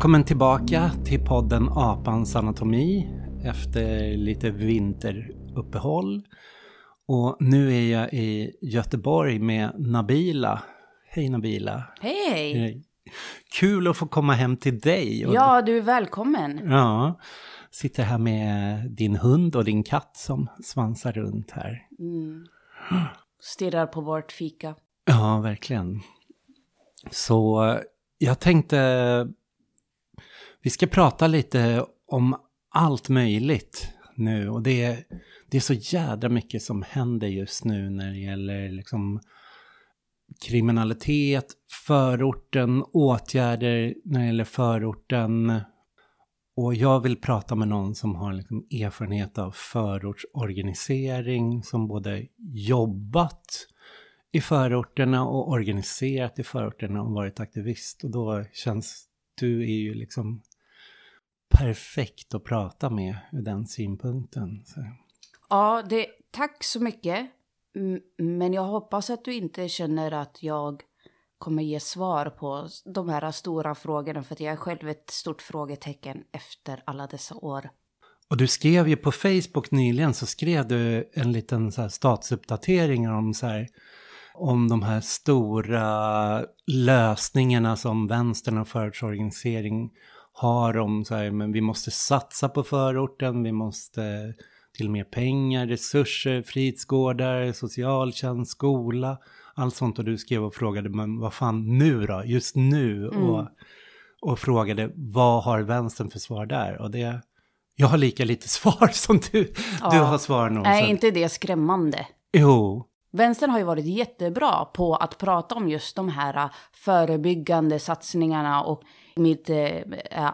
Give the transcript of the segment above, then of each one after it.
Välkommen tillbaka till podden Apans anatomi efter lite vinteruppehåll. Och nu är jag i Göteborg med Nabila. Hej Nabila! Hej! Hej. Kul att få komma hem till dig. Ja, du är välkommen. Ja, sitter här med din hund och din katt som svansar runt här. Mm. Stirrar på vårt fika. Ja, verkligen. Så jag tänkte vi ska prata lite om allt möjligt nu och det är, det är så jädra mycket som händer just nu när det gäller liksom kriminalitet, förorten, åtgärder när det gäller förorten. Och jag vill prata med någon som har liksom erfarenhet av förortsorganisering, som både jobbat i förorterna och organiserat i förorterna och varit aktivist. Och då känns du är ju liksom perfekt att prata med ur den synpunkten. Så. Ja, det, tack så mycket. Men jag hoppas att du inte känner att jag kommer ge svar på de här stora frågorna. För jag är själv ett stort frågetecken efter alla dessa år. Och du skrev ju på Facebook nyligen så skrev du en liten så här statsuppdatering om så här om de här stora lösningarna som vänstern och förortsorganisering har om så här, men vi måste satsa på förorten, vi måste till mer pengar, resurser, fritidsgårdar, socialtjänst, skola, allt sånt. Och du skrev och frågade, men vad fan nu då, just nu? Och, och frågade, vad har vänstern för svar där? Och det, jag har lika lite svar som du, du Ja. har svar nog. Är inte det skrämmande? Jo, Vänstern har ju varit jättebra på att prata om just de här förebyggande satsningarna och mitt eh,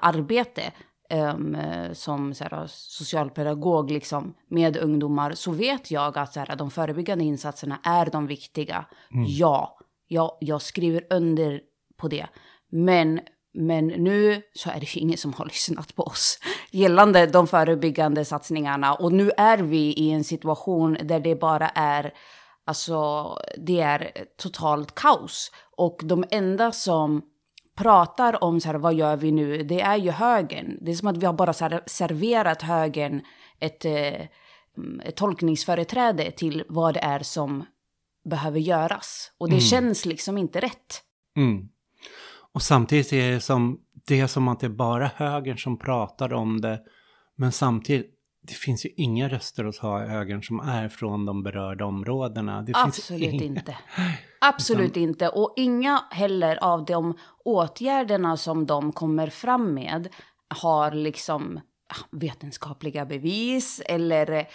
arbete ehm, eh, som så här, socialpedagog liksom, med ungdomar så vet jag att så här, de förebyggande insatserna är de viktiga. Ja, jag, jag skriver under på det. Men, men nu så är det ingen som har lyssnat på oss gällande de förebyggande satsningarna. Och nu är vi i en situation där det bara är Alltså, det är totalt kaos. Och de enda som pratar om så här, vad gör vi nu, det är ju högern. Det är som att vi har bara så serverat högern ett, eh, ett tolkningsföreträde till vad det är som behöver göras. Och det känns liksom inte rätt. Mm. Och samtidigt är det som, det är som att det är bara högern som pratar om det. Men samtidigt, det finns ju inga röster i högern som är från de berörda områdena. Det Absolut inga. inte. Absolut inte. Och inga heller av de åtgärderna som de kommer fram med har liksom ah, vetenskapliga bevis eller eh,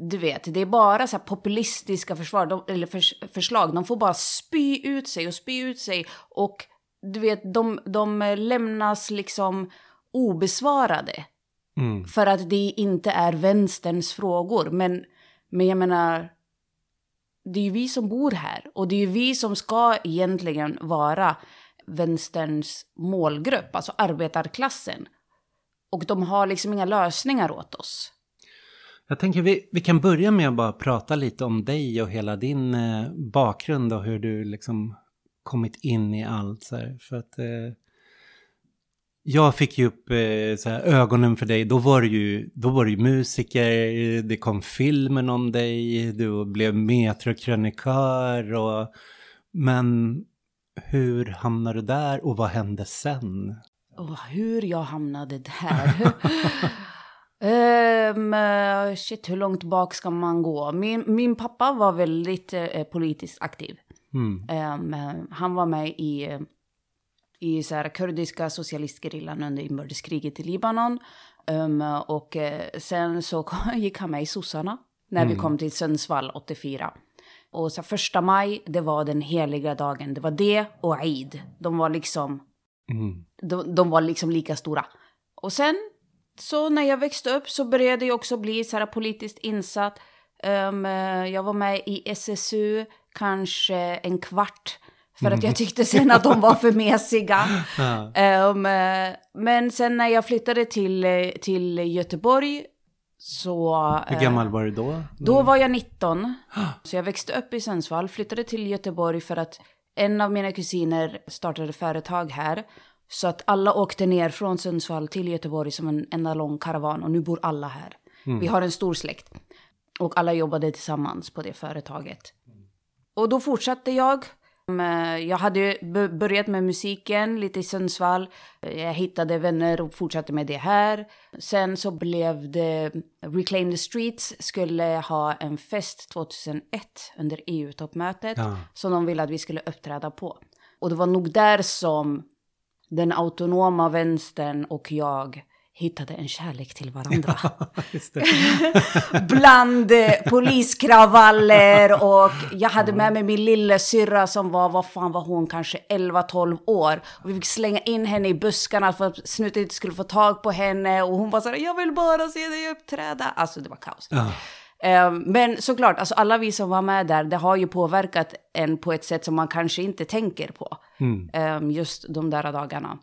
du vet, det är bara så populistiska försvar, de, eller förs, förslag. De får bara spy ut sig och spy ut sig och du vet, de, de lämnas liksom obesvarade. Mm. För att det inte är vänsterns frågor. Men, men jag menar, det är ju vi som bor här. Och det är ju vi som ska egentligen vara vänsterns målgrupp, alltså arbetarklassen. Och de har liksom inga lösningar åt oss. Jag tänker vi, vi kan börja med att bara prata lite om dig och hela din eh, bakgrund och hur du liksom kommit in i allt så här. För att eh, jag fick ju upp eh, här, ögonen för dig, då var, du ju, då var du musiker, det kom filmen om dig, du blev metrokrönikör och men hur hamnade du där och vad hände sen? Och hur jag hamnade där. Eh, shit, hur långt bak ska man gå? Min, min pappa var väldigt eh, politiskt aktiv. Mm. Eh, han var med i, i så här, kurdiska socialistgerillan under inbördeskriget i Libanon. Ehm, och eh, sen så gick han med i sossarna när vi kom till Sundsvall 84. Och så första maj, det var den heliga dagen. Det var det och Eid. De var liksom Mm. de, de var liksom lika stora. Och sen, så när jag växte upp så började jag också bli så här politiskt insatt. Eh, jag var med i SSU kanske en kvart. För att jag tyckte sen att de var för mesiga. Ja. Eh, men sen när jag flyttade till, eh, till Göteborg så... Hur eh, gammal var du då? då var jag 19. Så jag växte upp i Sundsvall, flyttade till Göteborg för att en av mina kusiner startade företag här. Så att alla åkte ner från Sundsvall till Göteborg som en enda lång karavan och nu bor alla här. Vi har en stor släkt. Och alla jobbade tillsammans på det företaget. Och då fortsatte jag. Mm, Jag hade börjat med musiken lite i Sundsvall. Jag hittade vänner och fortsatte med det här. Sen så blev det Reclaim the Streets skulle ha en fest 2001 under EU-toppmötet. Ja. Som de ville att vi skulle uppträda på. Och det var nog där som den autonoma vänstern och jag hittade en kärlek till varandra. Det. Bland eh, poliskravaller och jag hade med mig min lillasyrra som var, vad fan var hon, kanske 11-12 år. Och vi fick slänga in henne i buskarna för att snuten inte skulle få tag på henne. Och hon var så här, jag vill bara se dig uppträda. Alltså det var kaos. Ja. Eh, Men såklart, alltså alla vi som var med där, det har ju påverkat en på ett sätt som man kanske inte tänker på. Mm. eh, Just de där dagarna.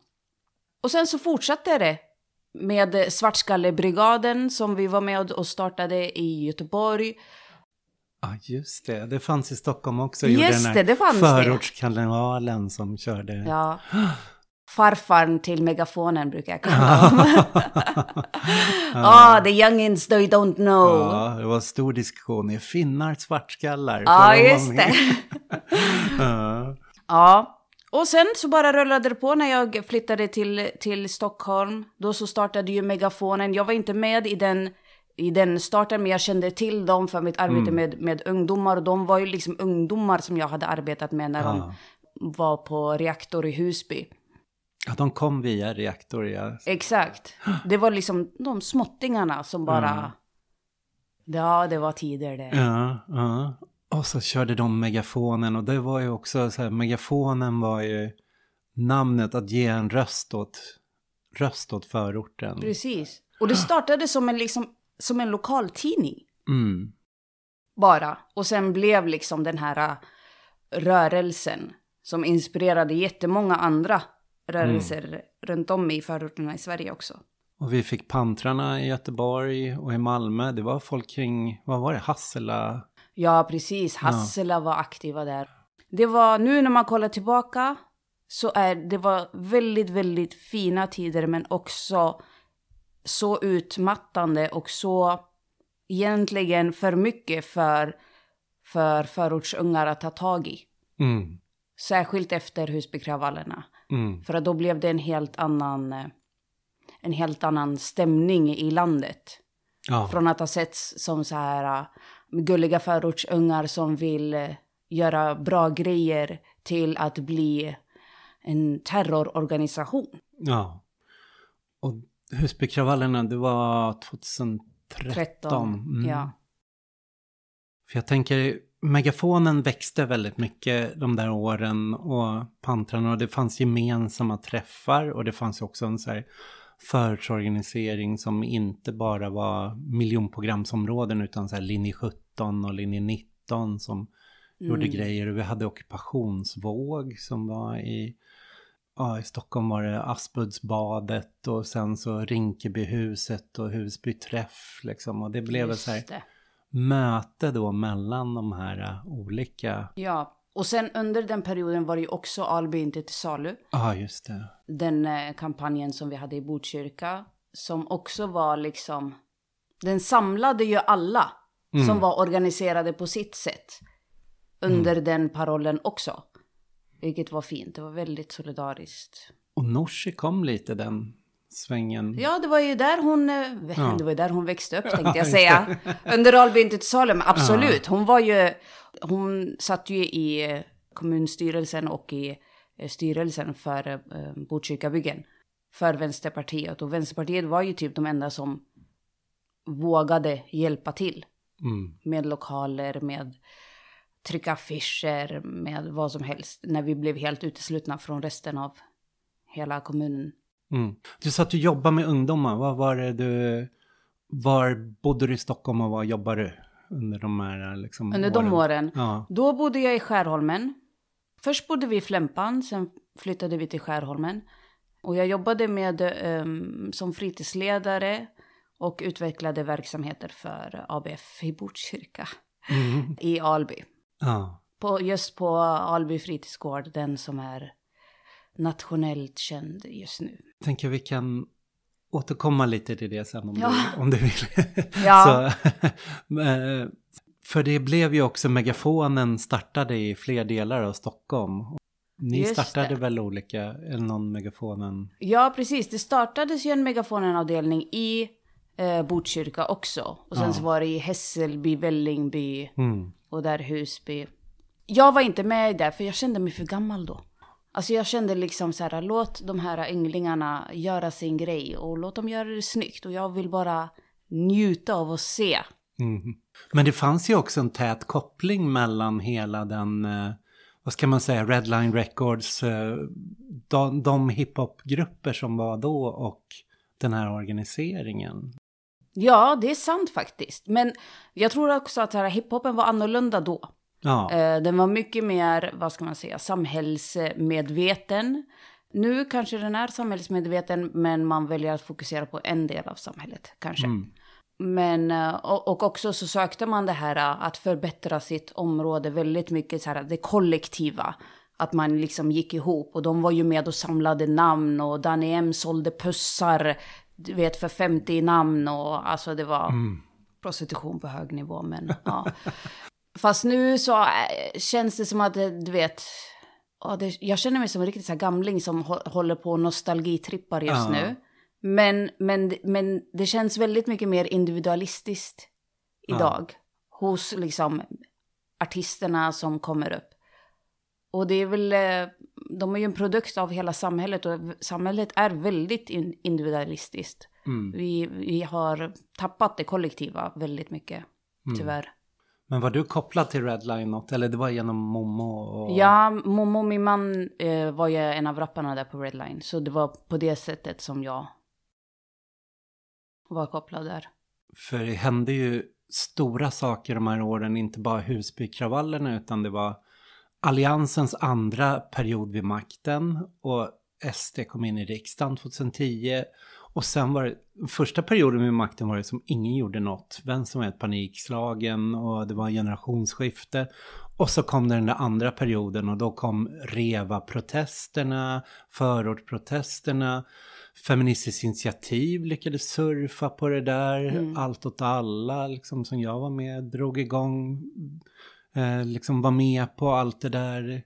Och sen så fortsatte det med Svartskallebrigaden som vi var med och- startade i Göteborg. Ja, just det. Det fanns i Stockholm också. Just det, det fanns det. Förortskarnevalen som körde. Ja. Farfarn till megafonen brukar jag kalla dem. Ah, the youngins they don't know. Ja, det var stor diskussion. Är finnar svartskallar? Ja, just det. Ja. Och sen så bara rullade det på när jag flyttade till, till Stockholm. Då så startade ju megafonen. Jag var inte med i den, i den starten, men jag kände till dem för mitt arbete med, med ungdomar. Och de var ju liksom ungdomar som jag hade arbetat med när Ja. de var på reaktor i Husby. ja, de kom via reaktor, ja. Exakt. Det var liksom de småttingarna som bara... Ja, det var tider det. Ja, ja. Och så körde de megafonen och det var ju också så här, megafonen var ju namnet att ge en röst åt, röst åt förorten. Precis. Och det startade som en, liksom, som en lokaltidning. Mm. bara. Och sen blev liksom den här äh, rörelsen som inspirerade jättemånga andra rörelser runt om i förorterna i Sverige också. Och vi fick Pantrarna i Göteborg och i Malmö. Det var folk kring, vad var det, Hassela? Ja, precis. Hassela var aktiva där. Det var, nu när man kollar tillbaka, så är det var väldigt, väldigt fina tider, men också så utmattande och så egentligen för mycket för, för förortsungar att ta tag i. Mm. Särskilt efter Husbykravallerna. Mm. För att då blev det en helt annan, eh, en helt annan stämning i landet. Ja. Från att ha setts som så här eh, gulliga förortsungar som vill eh, göra bra grejer till att bli en terrororganisation. ja. Och Husbykravallerna, det var 2013. 13. Mm. Ja. För jag tänker, megafonen växte väldigt mycket de där åren och pantrarna och det fanns gemensamma träffar och det fanns också en så här förortsorganisering som inte bara var miljonprogramsområden utan så här linje 17 och linje 19 som gjorde grejer. Och vi hade ockupationsvåg som var i, ja, i Stockholm var det Aspudsbadet och sen så Rinkebyhuset och Husby träff liksom. Och det blev ett så här Just det. möte då mellan de här uh, olika, Ja, och sen under den perioden var det ju också Alby inte till salu. ah, just det, den eh, kampanjen som vi hade i Botkyrka. Som också var liksom, den samlade ju alla som var organiserade på sitt sätt. Under den parollen också. Vilket var fint, det var väldigt solidariskt. och Nooshi kom lite den svängen. Ja, det var ju där hon, eh, Ja. det var ju där hon växte upp tänkte jag säga. Under Alby inte till Salem, absolut. Hon var ju, hon satt ju i eh, kommunstyrelsen och i eh, styrelsen för eh, Botkyrkabyggen. För Vänsterpartiet. Och Vänsterpartiet var ju typ de enda som vågade hjälpa till. Mm. Med lokaler, med trycka affischer, med vad som helst. När vi blev helt uteslutna från resten av hela kommunen. Mm. Du sa att du jobbar med ungdomar, vad var det du, var bodde du i Stockholm och vad jobbar du under de här liksom, Under de åren. Ja, Då bodde jag i Skärholmen. Först bodde vi i Flämpan, sen flyttade vi till Skärholmen. Och jag jobbade med, ehm, som fritidsledare och utvecklade verksamheter för ABF i Botkyrka. Mm. I Alby. ja, På, just på Alby fritidsgård, den som är nationellt känd just nu. Tänker vi kan återkomma lite till det sen om, Ja. du, om du vill. Ja. Så, eh, för det blev ju också, megafonen startade i fler delar av Stockholm. Ni Just startade det. väl olika, eller någon megafonen? Ja, precis. Det startades ju en Megafonen-avdelning i eh, Botkyrka också. Och sen Ja. så var det i Hässelby, Vällingby Mm. och där Husby. Jag var inte med där för jag kände mig för gammal då. Alltså jag kände liksom så här, låt de här ynglingarna göra sin grej och låt dem göra det snyggt. Och jag vill bara njuta av att se. Mm. Men det fanns ju också en tät koppling mellan hela den, eh, vad ska man säga, Redline Records, eh, de, de hiphopgrupper som var då och den här organiseringen. Ja, det är sant faktiskt. Men jag tror också att hiphopen var annorlunda då. Ja, Eh, den var mycket mer, vad ska man säga, samhällsmedveten. Nu kanske den är samhällsmedveten, men man väljer att fokusera på en del av samhället, kanske. Mm. Men, eh, och, också så sökte man det här eh, att förbättra sitt område väldigt mycket, så här, det kollektiva. Att man liksom gick ihop och de var ju med och samlade namn och Danny M sålde pussar, du vet, för 50 namn och alltså det var Mm. prostitution på hög nivå, men ja. Fast nu så äh, känns det som att, eh, du vet, ja, jag känner mig som en riktigt så här gamling som hå- håller på nostalgitrippar just Ja. nu. Men, men, men det känns väldigt mycket mer individualistiskt Ja. idag. Hos liksom artisterna som kommer upp. Och det är väl, eh, de är ju en produkt av hela samhället och samhället är väldigt in- individualistiskt. Mm. Vi, vi har tappat det kollektiva väldigt mycket, Mm. Men var du kopplad till Redline något? Eller det var genom Momo? Och... Ja, Momo, min man, eh, var ju en av rapparna där på Redline. Så det var på det sättet som jag var kopplad där. För det hände ju stora saker de här åren, inte bara Husbykravallerna utan det var Alliansens andra period vid makten och SD kom in i riksdagen 2010 och sen var det, första perioden vid makten var det som ingen gjorde något. Vänstern var helt panikslagen och det var generationsskifte. Och så kom den där andra perioden och då kom REVA-protesterna, förortsprotesterna, Feministiskt initiativ lyckades surfa på det där, Mm. allt åt alla liksom som jag var med, drog igång, eh, liksom var med på allt det där.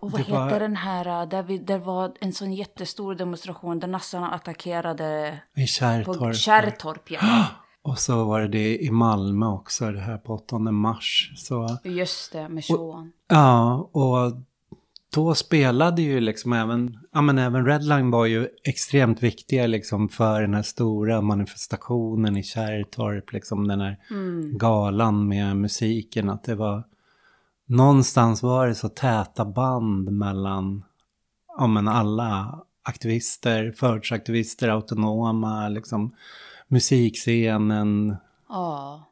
Och vad Det var- heter den här, äh, där, vi, där var en sån jättestor demonstration där nassarna attackerade I på Kärrtorp. Kärrtorp, ja. Och så var det det i Malmö också, det här på 8 mars. Så Just det, med showan. ja, och då spelade ju liksom även, ja men även Redline var ju extremt viktiga liksom för den här stora manifestationen i Kärrtorp, liksom den här Mm. galan med musiken, att det var någonstans var det så täta band mellan ja, men alla aktivister, förortsaktivister, autonoma, liksom musikscenen. Ja.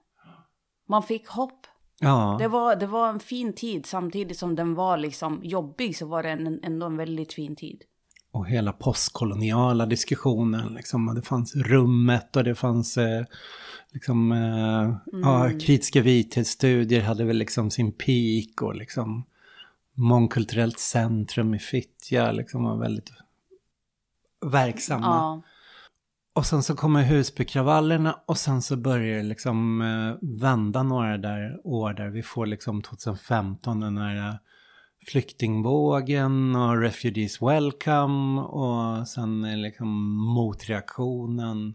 Man fick hopp. Ja, Det var, det var en fin tid samtidigt som den var liksom jobbig så var det en, ändå en väldigt fin tid. Och hela postkoloniala diskussionen, liksom, det fanns rummet och det fanns eh, liksom, eh, ja, kritiska vithetsstudier hade väl liksom sin peak och liksom mångkulturellt centrum i Fittja liksom var väldigt verksamma. Ja. Och sen så kommer Husbykravallerna och sen så börjar det liksom eh, vända några där år där vi får liksom 2015 den här flyktingvågen och Refugees Welcome och sen eh, liksom motreaktionen.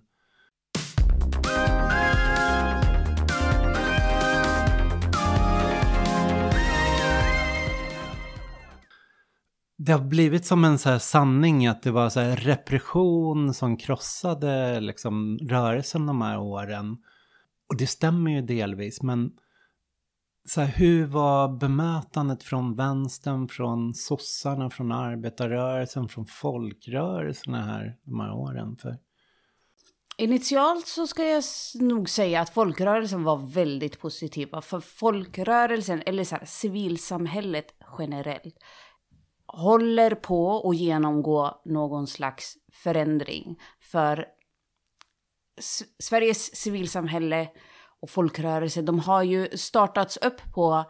Det har blivit som en så här sanning att det var så här repression som krossade liksom rörelsen de här åren. Och det stämmer ju delvis, men så här, hur var bemötandet från vänstern, från sossarna, från arbetarrörelsen, från folkrörelserna här de här åren? För, Initialt så ska jag nog säga att folkrörelsen var väldigt positiva. För folkrörelsen, eller så här, civilsamhället generellt, håller på att genomgå någon slags förändring. För S- Sveriges civilsamhälle och folkrörelse, de har ju startats upp på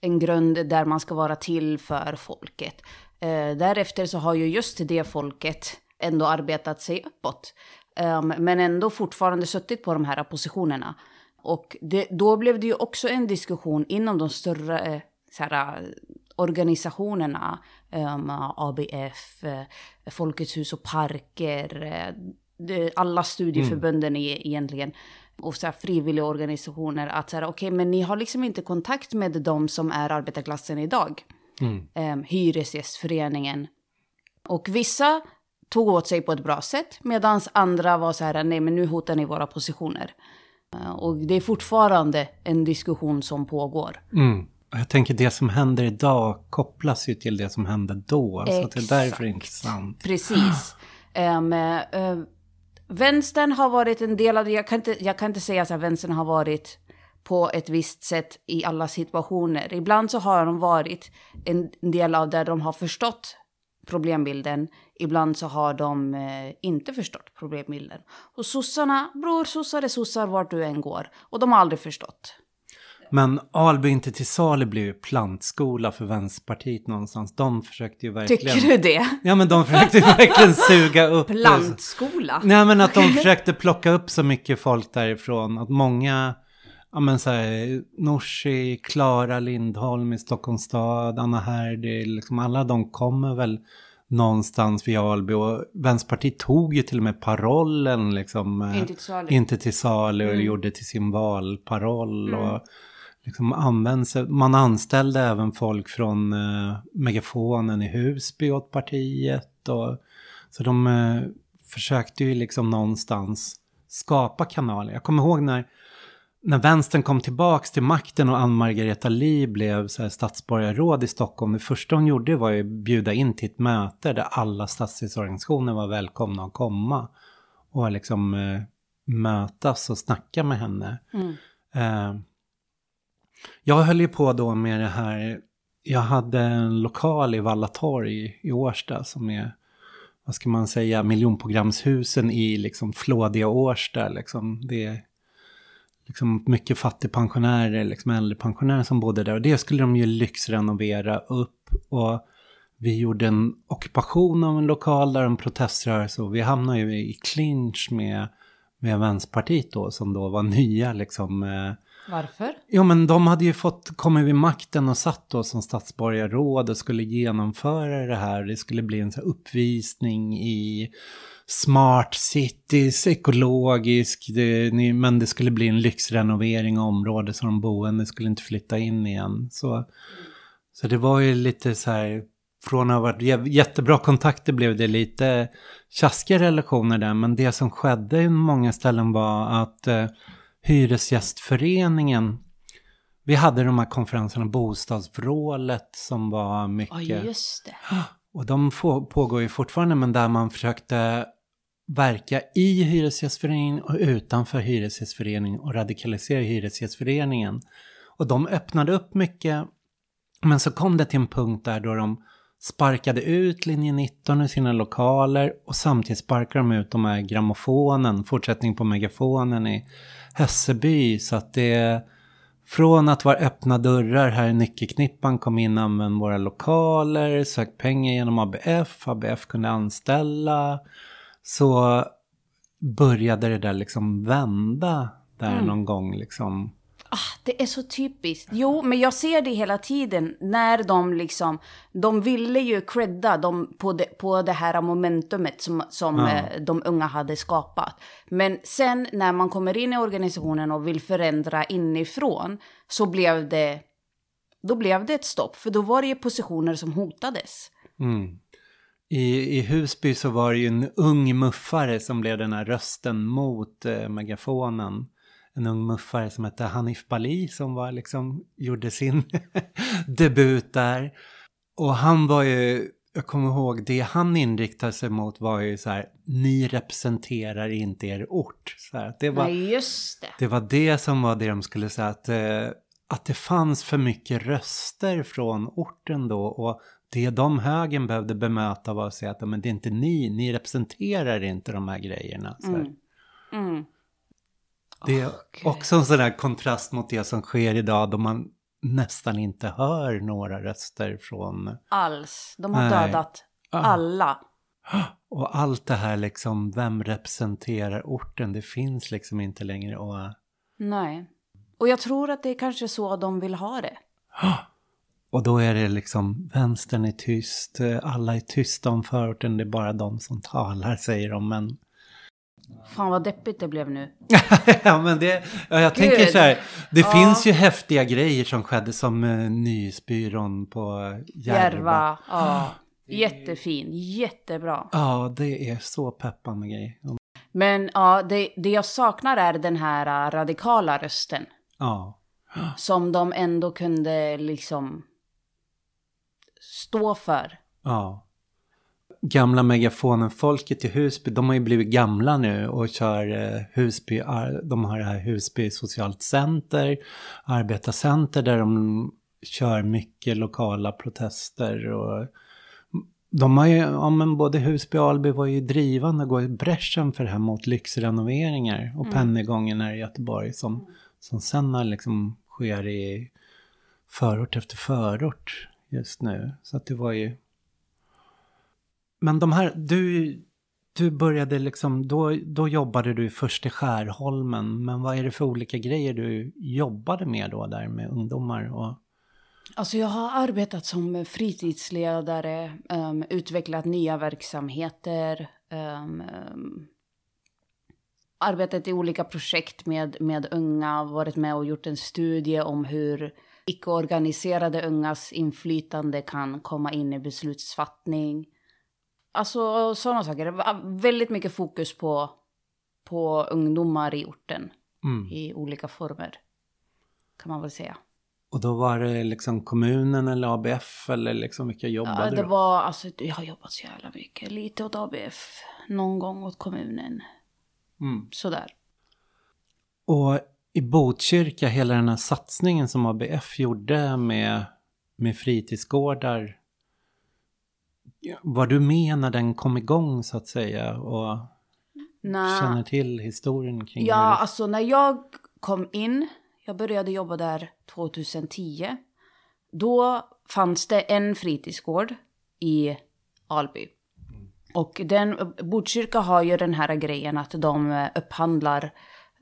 en grund där man ska vara till för folket. Eh, därefter så har ju just det folket ändå arbetat sig uppåt. Um, men ändå fortfarande suttit på de här positionerna. Och det, då blev det ju också en diskussion inom de större eh, så här, organisationerna. Um, ABF, uh, Folkets hus och parker. Uh, alla studieförbunden mm. egentligen. Och så här, frivilliga organisationer. Att så här, okej, okay, men ni har liksom inte kontakt med de som är arbetarklassen idag. Mm. Um, Hyresgästföreningen. Och vissa tog åt sig på ett bra sätt. Medan andra var så här, nej men nu hotar ni våra positioner. Uh, och det är fortfarande en diskussion som pågår. Mm. Jag tänker det som händer idag kopplas ju till det som hände då. Exakt. Så det är därför intressant. Precis. Um, uh, vänstern har varit en del av det. Jag kan inte, jag kan inte säga att vänstern har varit på ett visst sätt i alla situationer. Ibland så har de varit en del av där de har förstått problembilden. Ibland så har de eh, inte förstått problembilden. Och sossarna, bror, sossar är sossar vart du än går. Och de har aldrig förstått. Men Alby inte till salu blev ju plantskola för Vänsterpartiet någonstans. De försökte ju verkligen... Tycker du det? Ja men de försökte verkligen suga upp... Plantskola? Nej men att de försökte plocka upp så mycket folk därifrån. Att många, ja men så här, Norsi, Klara Lindholm i Stockholms stad, Anna Herdy, liksom alla de kommer väl någonstans vid Alby och Vänsterpartiet tog ju till och med parollen liksom. Eh, inte till salu. Inte till salu mm. och gjorde till sin valparoll. Mm. Och liksom används, man anställde även folk från eh, megafonen i Husby åt partiet. Och, så de eh, försökte ju liksom någonstans skapa kanaler. Jag kommer ihåg när, när vänstern kom tillbaks till makten och Ann-Margareta Li blev så här stadsborgarråd i Stockholm. Det första hon gjorde var att bjuda in till ett möte där alla stadstidsorganisationer var välkomna att komma. Och liksom eh, mötas och snacka med henne. Mm. Eh, jag höll ju på då med det här. Jag hade en lokal i Vallatorg i Årsta som är, vad ska man säga, miljonprogramshusen i liksom flådiga Årsta. Liksom. Det är liksom mycket fattigpensionärer, liksom äldrepensionärer som bodde där. Och det skulle de ju lyxrenovera upp. Och vi gjorde en ockupation av en lokal där en proteströrelse och vi hamnade ju i clinch med, med Vänsterpartiet då som då var nya liksom. Eh, varför? Jo men de hade ju fått komma vid makten och satt då som stadsborgarråd och skulle genomföra det här. Det skulle bli en så uppvisning i smart cities, ekologisk, det, men det skulle bli en lyxrenovering av området så de boende skulle inte flytta in igen. Så, så det var ju lite så här, från att ha varit jättebra kontakter blev det lite tjaskiga relationer där, men det som skedde i många ställen var att eh, Hyresgästföreningen. Vi hade de här konferenserna, bostadsvrålet som var mycket... Ja, just det. Och de pågår ju fortfarande, men där man försökte verka i Hyresgästföreningen och utanför Hyresgästföreningen och radikalisera Hyresgästföreningen. Och de öppnade upp mycket, men så kom det till en punkt där då de sparkade ut linje 19 i sina lokaler och samtidigt sparkade de ut de här grammofonen, fortsättning på megafonen i Hässelby. Så att det från att vara öppna dörrar här i Nyckelknippan kom in använd våra lokaler, sökt pengar genom ABF, ABF kunde anställa. Så började det där liksom vända där mm. någon gång liksom. Ah, det är så typiskt. Jo, men jag ser det hela tiden när de liksom, de ville ju credda dem på det, på det här momentumet som, som eh, de unga hade skapat. Men sen när man kommer in i organisationen och vill förändra inifrån så blev det, då blev det ett stopp. För då var det ju positioner som hotades. Mm. I, I Husby så var det ju en ung muffare som blev den här rösten mot eh, megafonen en ung muffare som hette Hanif Bali som var liksom, gjorde sin debut där. Och han var ju, jag kommer ihåg, det han inriktade sig mot var ju så här, ni representerar inte er ort. Så här, det, var, Nej, just det. det var det som var det de skulle säga, att, eh, att det fanns för mycket röster från orten då. Och det de högen behövde bemöta var att säga att men det är inte ni, ni representerar inte de här grejerna. Så mm. Mm. Det är oh, också en sån där kontrast mot det som sker idag då man nästan inte hör några röster från... Alls. De har Nej. dödat alla. Och allt det här liksom, vem representerar orten? Det finns liksom inte längre. Och, Nej. Och jag tror att det är kanske så de vill ha det. och då är det liksom, vänstern är tyst, eh, alla är tysta om förorten, det är bara de som talar, säger de. Men, Fan vad deppigt det blev nu. ja, men det, ja, jag tänker Gud. så här, det Ja. finns ju häftiga grejer som skedde som uh, Nyhetsbyrån på Järva. Järva. Ja. Jättefin. Jättebra. Ja, det är så peppande grej. Men ja, det, det jag saknar är den här äh, radikala rösten. Ja, Som de ändå kunde liksom stå för. ja. Gamla megafonen-folket i Husby, de har ju blivit gamla nu och kör eh, Husby, ar- de har det här Husby socialt center, arbetarcenter där de kör mycket lokala protester och de har ju, ja men både Husby och Alby var ju drivande och går i bräschen för det här mot lyxrenoveringar och pennygången här i Göteborg som, som sen har liksom sker i förort efter förort just nu. Så att det var ju... Men de här, du, du började liksom, då, då jobbade du först i Skärholmen. Men vad är det för olika grejer du jobbade med då där med ungdomar? Och, Alltså jag har arbetat som fritidsledare, um, utvecklat nya verksamheter, um, um, arbetat i olika projekt med, med unga, varit med och gjort en studie om hur icke-organiserade ungas inflytande kan komma in i beslutsfattning. Alltså sådana saker. Det var väldigt mycket fokus på, på ungdomar i orten mm. i olika former. Kan man väl säga. och då var det liksom kommunen eller ABF eller liksom vilka jobbade Ja, det du? var, alltså, jag har jobbat så jävla mycket. Lite åt ABF, någon gång åt kommunen. Mm. Sådär. Och i Botkyrka, hela den här satsningen som ABF gjorde med, med fritidsgårdar. Var du med när den kom igång så att säga? Och Nej. känner till historien kring Ja, hur det... alltså när jag kom in, jag började jobba där 2010. Då fanns det en fritidsgård i Alby. Och den, Botkyrka har ju den här grejen att de upphandlar,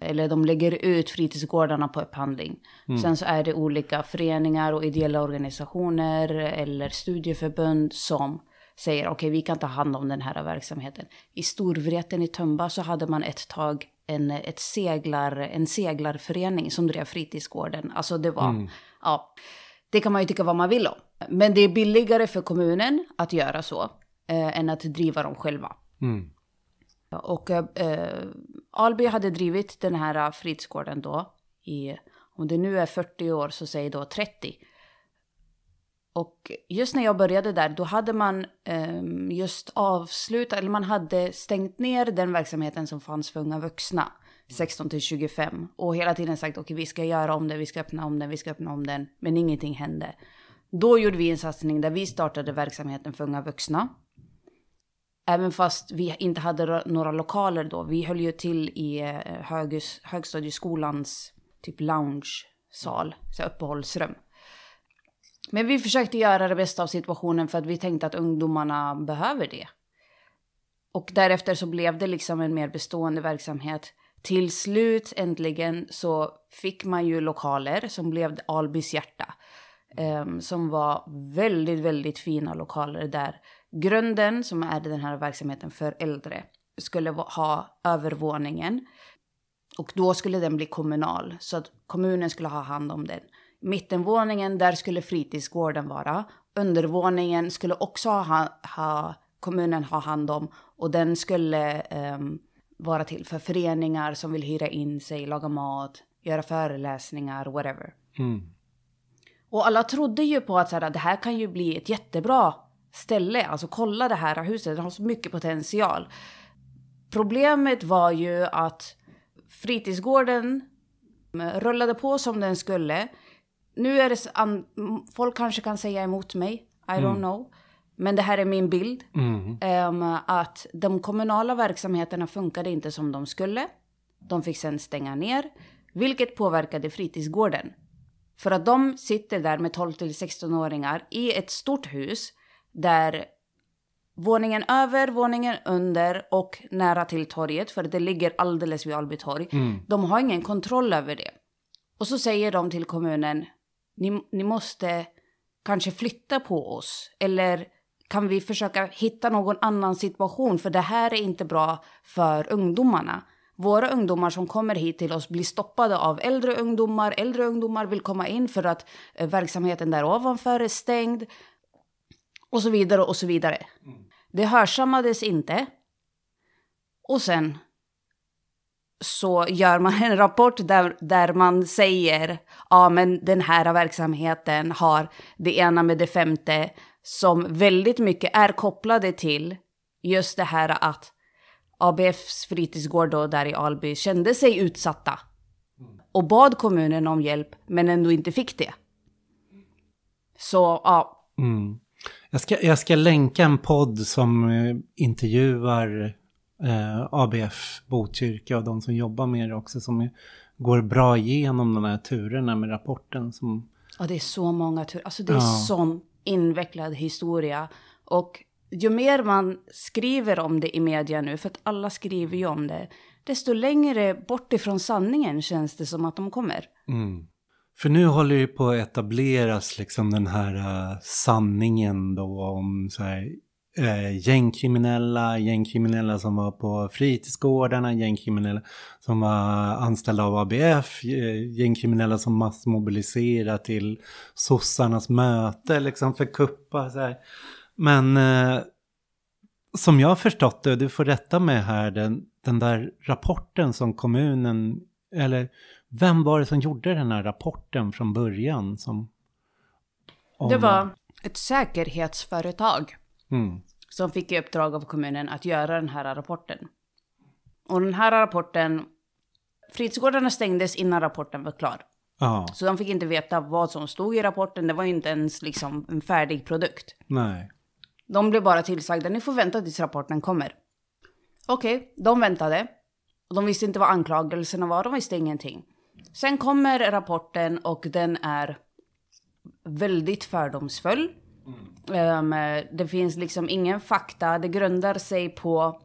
eller de lägger ut fritidsgårdarna på upphandling. Sen så är det olika föreningar och ideella organisationer eller studieförbund som säger okej vi kan ta hand om den här verksamheten. I Storvreten i Tumba så hade man ett tag en, ett seglar, en seglarförening som drev fritidsgården. Alltså det var, ja, det kan man ju tycka vad man vill om. Men det är billigare för kommunen att göra så eh, än att driva dem själva. Mm. Och eh, Alby hade drivit den här fritidsgården då i, om det nu är 40 år så säg då 30. Och just när jag började där, då hade man eh, just avslutat, eller man hade stängt ner den verksamheten som fanns för unga vuxna, 16 till 25. Och hela tiden sagt, okej vi ska göra om det, vi ska öppna om den, vi ska öppna om den. Men ingenting hände. Då gjorde vi en satsning där vi startade verksamheten för unga vuxna. Även fast vi inte hade några lokaler då. Vi höll ju till i eh, högstadieskolans typ lounge-sal, så här uppehållsrum. Men vi försökte göra det bästa av situationen för att vi tänkte att ungdomarna behöver det. Och därefter så blev det liksom en mer bestående verksamhet. Till slut äntligen så fick man ju lokaler som blev Albys hjärta. Um, som var väldigt, väldigt fina lokaler där grunden, som är den här verksamheten för äldre, skulle ha övervåningen. Och då skulle den bli kommunal, så att kommunen skulle ha hand om den. Mittenvåningen, där skulle fritidsgården vara. Undervåningen skulle också ha, ha kommunen ha hand om och den skulle ehm, vara till för föreningar som vill hyra in sig, laga mat, göra föreläsningar, whatever. Mm. Och alla trodde ju på att så här, det här kan ju bli ett jättebra ställe. Alltså kolla det här huset, det har så mycket potential. Problemet var ju att fritidsgården mm, rullade på som den skulle. Nu är det, folk kanske kan säga emot mig, I don't know. Men det här är min bild. Mm. Ehm, att de kommunala verksamheterna funkade inte som de skulle. De fick sen stänga ner, vilket påverkade fritidsgården. För att de sitter där med 12 till 16-åringar i ett stort hus där våningen över, våningen under och nära till torget, för det ligger alldeles vid Alby torg. De har ingen kontroll över det. Och så säger de till kommunen, ni, ni måste kanske flytta på oss. Eller kan vi försöka hitta någon annan situation? För det här är inte bra för ungdomarna. Våra ungdomar som kommer hit till oss blir stoppade av äldre ungdomar. Äldre ungdomar vill komma in för att eh, verksamheten där ovanför är stängd. Och så vidare och så vidare. Det hörsammades inte. Och sen så gör man en rapport där, där man säger ja men den här verksamheten har det ena med det femte som väldigt mycket är kopplade till just det här att ABFs fritidsgård då där i Alby kände sig utsatta och bad kommunen om hjälp men ändå inte fick det. Så ja, Mm. Jag, ska, jag ska länka en podd som eh, intervjuar eh, ABF Botkyrka och de som jobbar med det också som är, går bra igenom de här turerna med rapporten. Som, Ja, det är så många turer. Alltså det är Ja. sån invecklad historia. Och ju mer man skriver om det i media nu, för att alla skriver ju om det, desto längre bort ifrån sanningen känns det som att de kommer. mm. För nu håller det på att etableras liksom den här eh, sanningen då om så här, eh, gängkriminella, gängkriminella som var på fritidsgårdarna, gängkriminella som var anställda av ABF, eh, gängkriminella som massmobiliserar till sossarnas möte liksom för kuppa så här. Men eh, som jag har förstått det, du får rätta mig här, den, den där rapporten som kommunen, eller vem var det som gjorde den här rapporten från början? Som, om- Det var ett säkerhetsföretag Mm. som fick i uppdrag av kommunen att göra den här rapporten. Och den här rapporten, fritidsgårdarna stängdes innan rapporten var klar. Ja, Så de fick inte veta vad som stod i rapporten, det var ju inte ens liksom en färdig produkt. nej. De blev bara tillsagda, ni får vänta tills rapporten kommer. Okej, de väntade. Och de visste inte vad anklagelserna var, de visste ingenting. Sen kommer rapporten och den är väldigt fördomsfull. Ehm, det finns liksom ingen fakta, det grundar sig på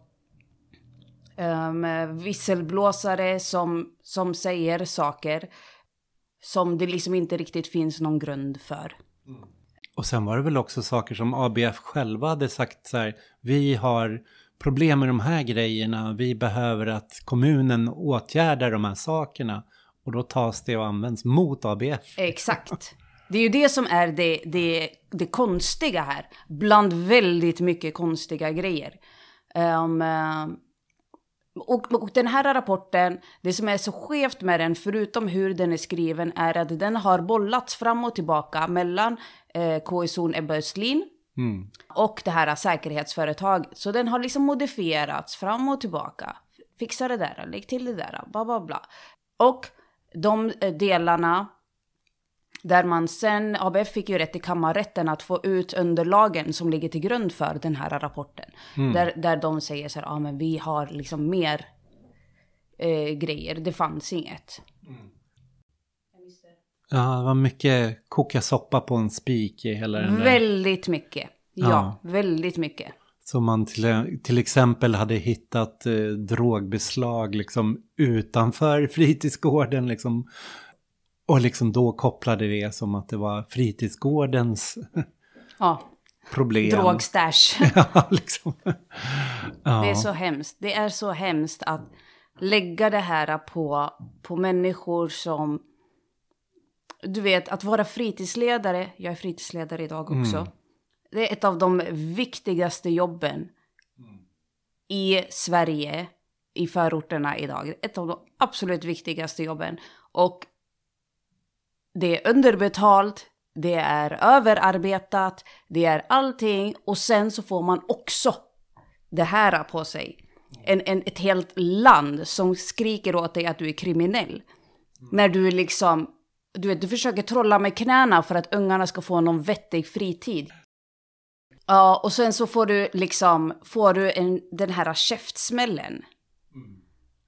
um, visselblåsare som, som säger saker som det liksom inte riktigt finns någon grund för. Och sen var det väl också saker som ABF själva hade sagt så här, vi har problem med de här grejerna, vi behöver att kommunen åtgärdar de här sakerna. Och då tas det och används mot ABF. Exakt. Det är ju det som är det, det, det konstiga här. Bland väldigt mycket konstiga grejer. Eh, och, och den här rapporten, det som är så skevt med den, förutom hur den är skriven, är att den har bollats fram och tillbaka mellan eh, KI-zon Ebba Östlin Mm. och det här säkerhetsföretaget. Så den har liksom modifierats fram och tillbaka. Fixa det där, lägg till det där, bla bla bla. Och de eh, delarna där man sen, ABF fick ju rätt i kammarrätten att få ut underlagen som ligger till grund för den här rapporten. Där, där de säger så här, ja ah, men vi har liksom mer eh, grejer, det fanns inget. Ja, det var mycket koka soppa på en spik i hela den där. Väldigt mycket. Ja, Ja. väldigt mycket. Så man till, till exempel hade hittat eh, drogbeslag liksom utanför fritidsgården liksom. Och liksom då kopplade det som att det var fritidsgårdens Ja, problem. drogstash. ja, liksom. Ja. Det är så hemskt. Det är så hemskt att lägga det här på, på människor som... Du vet, att vara fritidsledare. Jag är fritidsledare idag också. Det är ett av de viktigaste jobben i Sverige, i förorterna idag. Ett av de absolut viktigaste jobben. Och det är underbetalt, det är överarbetat, det är allting. Och sen så får man också det här på sig. En, en, ett helt land som skriker åt dig att du är kriminell. När du liksom, du vet, du försöker trolla med knäna för att ungarna ska få någon vettig fritid. Ja, och sen så får du liksom, får du en, den här käftsmällen.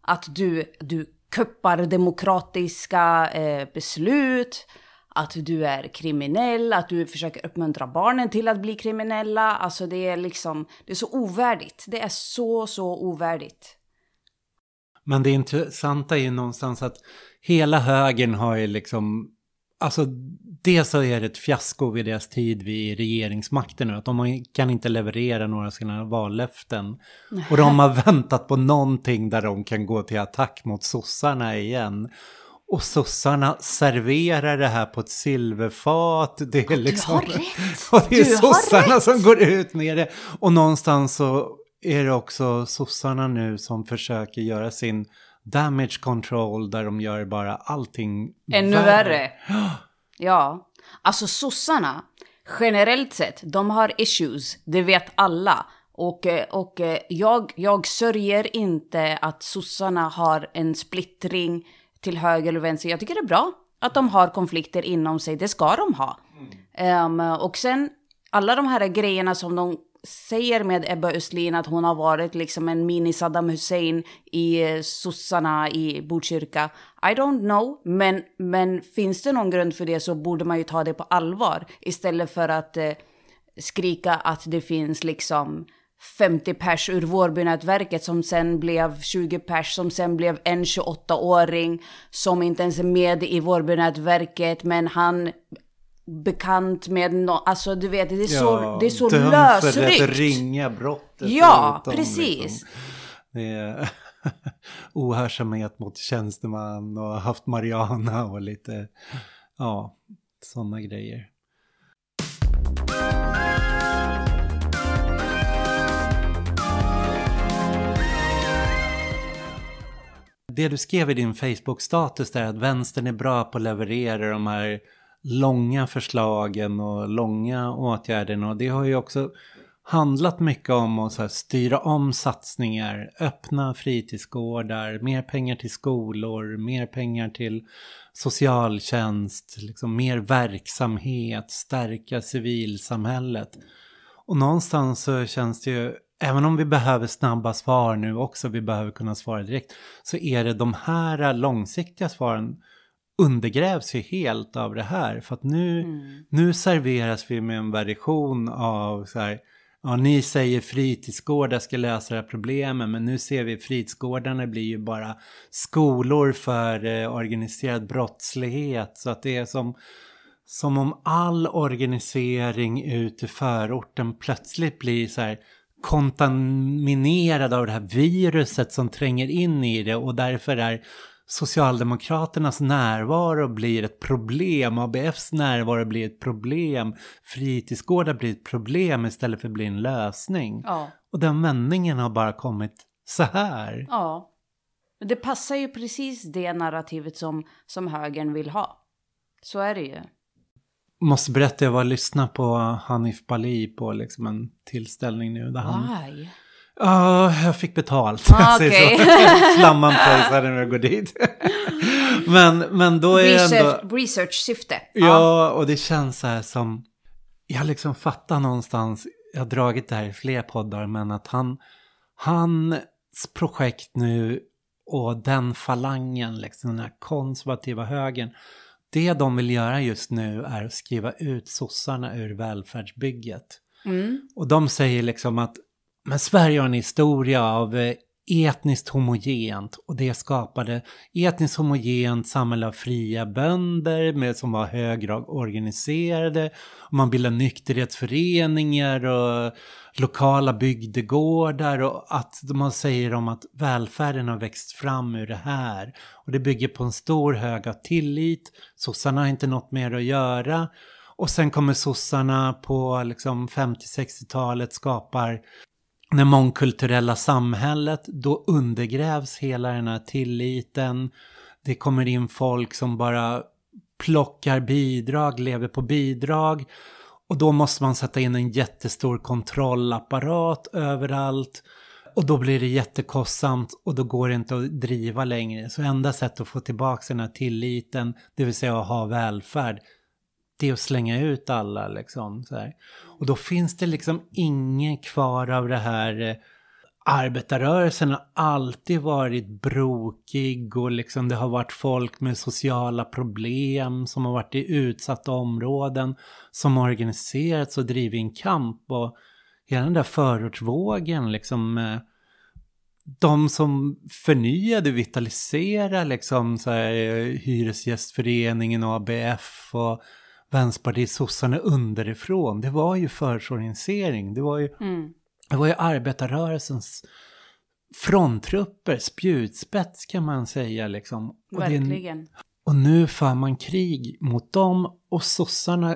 Att du, du kuppar demokratiska eh, beslut. att du är kriminell, att du försöker uppmuntra barnen till att bli kriminella. Alltså det är liksom, det är så ovärdigt. Det är så, så ovärdigt. Men det intressanta är ju någonstans att hela högern har ju liksom, alltså det så är det ett fiasko vid deras tid vid regeringsmakten nu, att de kan inte leverera några av sina vallöften. Och de har väntat på någonting där de kan gå till attack mot sossarna igen. Och sossarna serverar det här på ett silverfat. Det är liksom... Du har rätt! Och det är Du sossarna som går ut med det. Och någonstans så är det också sossarna nu som försöker göra sin damage control där de gör bara allting Ännu värre. Ja. Alltså sossarna, generellt sett, de har issues. Det vet alla. Och, eh, och eh, jag, jag sörjer inte att sossarna har en splittring till höger eller vänster. Jag tycker det är bra att de har konflikter inom sig. Det ska de ha. Ehm, och sen alla de här grejerna som de säger med Ebba Östlin att hon har varit liksom en mini Saddam Hussein i eh, sossarna i Botkyrka. I don't know, men, men finns det någon grund för det så borde man ju ta det på allvar istället för att eh, skrika att det finns liksom 50 pers ur Vårbynätverket som sen blev 20 pers som sen blev en 28-åring som inte ens är med i Vårbynätverket men han bekant med no alltså du vet det är så, det är så dömd för lösryckt. det ringa brottet. Ja, förutom, precis. Liksom. Är ohörsamhet mot tjänsteman och haft Mariana och lite, ja, sådana grejer. Det du skrev i din Facebook-status där att vänstern är bra på att leverera de här långa förslagen och långa åtgärderna och det har ju också handlat mycket om att så här styra om satsningar, öppna fritidsgårdar, mer pengar till skolor, mer pengar till socialtjänst, liksom mer verksamhet, stärka civilsamhället. Och någonstans så känns det ju, även om vi behöver snabba svar nu också, vi behöver kunna svara direkt, så är det de här långsiktiga svaren undergrävs ju helt av det här. För att nu, nu serveras vi med en version av så här, ja ni säger fritidsgårdar ska lösa det här problemet men nu ser vi fritidsgårdarna blir ju bara skolor för eh, organiserad brottslighet. Så att det är som, som om all organisering ut i förorten plötsligt blir så här kontaminerad av det här viruset som tränger in i det och därför är Socialdemokraternas närvaro blir ett problem, ABFs närvaro blir ett problem, fritidsgårdar blir ett problem istället för att bli en lösning. Ja. Och den vändningen har bara kommit så här. Ja. Men Det passar ju precis det narrativet som, som högern vill ha. Så är det ju. Måste berätta, jag var och lyssnade på Hanif Bali på liksom en tillställning nu där han... Why? Ja, jag fick betalt. Ah, okej. Flamman pröjsade när jag går dit. men, men då är det ändå... Research, research-syfte. Ja, och det känns så här som... Jag liksom fattar någonstans, jag har dragit det här i fler poddar, men att han... Hans projekt nu och den falangen, liksom den här konservativa högern. Det de vill göra just nu är att skriva ut sossarna ur välfärdsbygget. Mm. Och de säger liksom att men Sverige har en historia av eh, etniskt homogent och det skapade etniskt homogent samhälle av fria bönder med, som var högre organiserade. Och man bildade nykterhetsföreningar och lokala bygdegårdar och att man säger om att välfärden har växt fram ur det här. Och det bygger på en stor hög av tillit. Sossarna har inte något mer att göra. Och sen kommer sossarna på liksom 50-60-talet skapar det mångkulturella samhället, då undergrävs hela den här tilliten. Det kommer in folk som bara plockar bidrag, lever på bidrag. Och då måste man sätta in en jättestor kontrollapparat överallt. Och då blir det jättekostsamt och då går det inte att driva längre. Så enda sättet att få tillbaka den här tilliten, det vill säga att ha välfärd, det är att slänga ut alla liksom. Så här. Och då finns det liksom inget kvar av det här eh, arbetarrörelsen har alltid varit brokig och liksom det har varit folk med sociala problem som har varit i utsatta områden som har organiserats och drivit en kamp och hela den där förortsvågen liksom eh, de som förnyade, vitaliserade liksom så här, eh, Hyresgästföreningen och ABF och Vänsterpartiet, sossarna underifrån. Det var ju förortsorientering. Det var ju, Mm. det var ju arbetarrörelsens fronttrupper, spjutspets kan man säga liksom. Och, det Verkligen. och nu för man krig mot dem och sossarna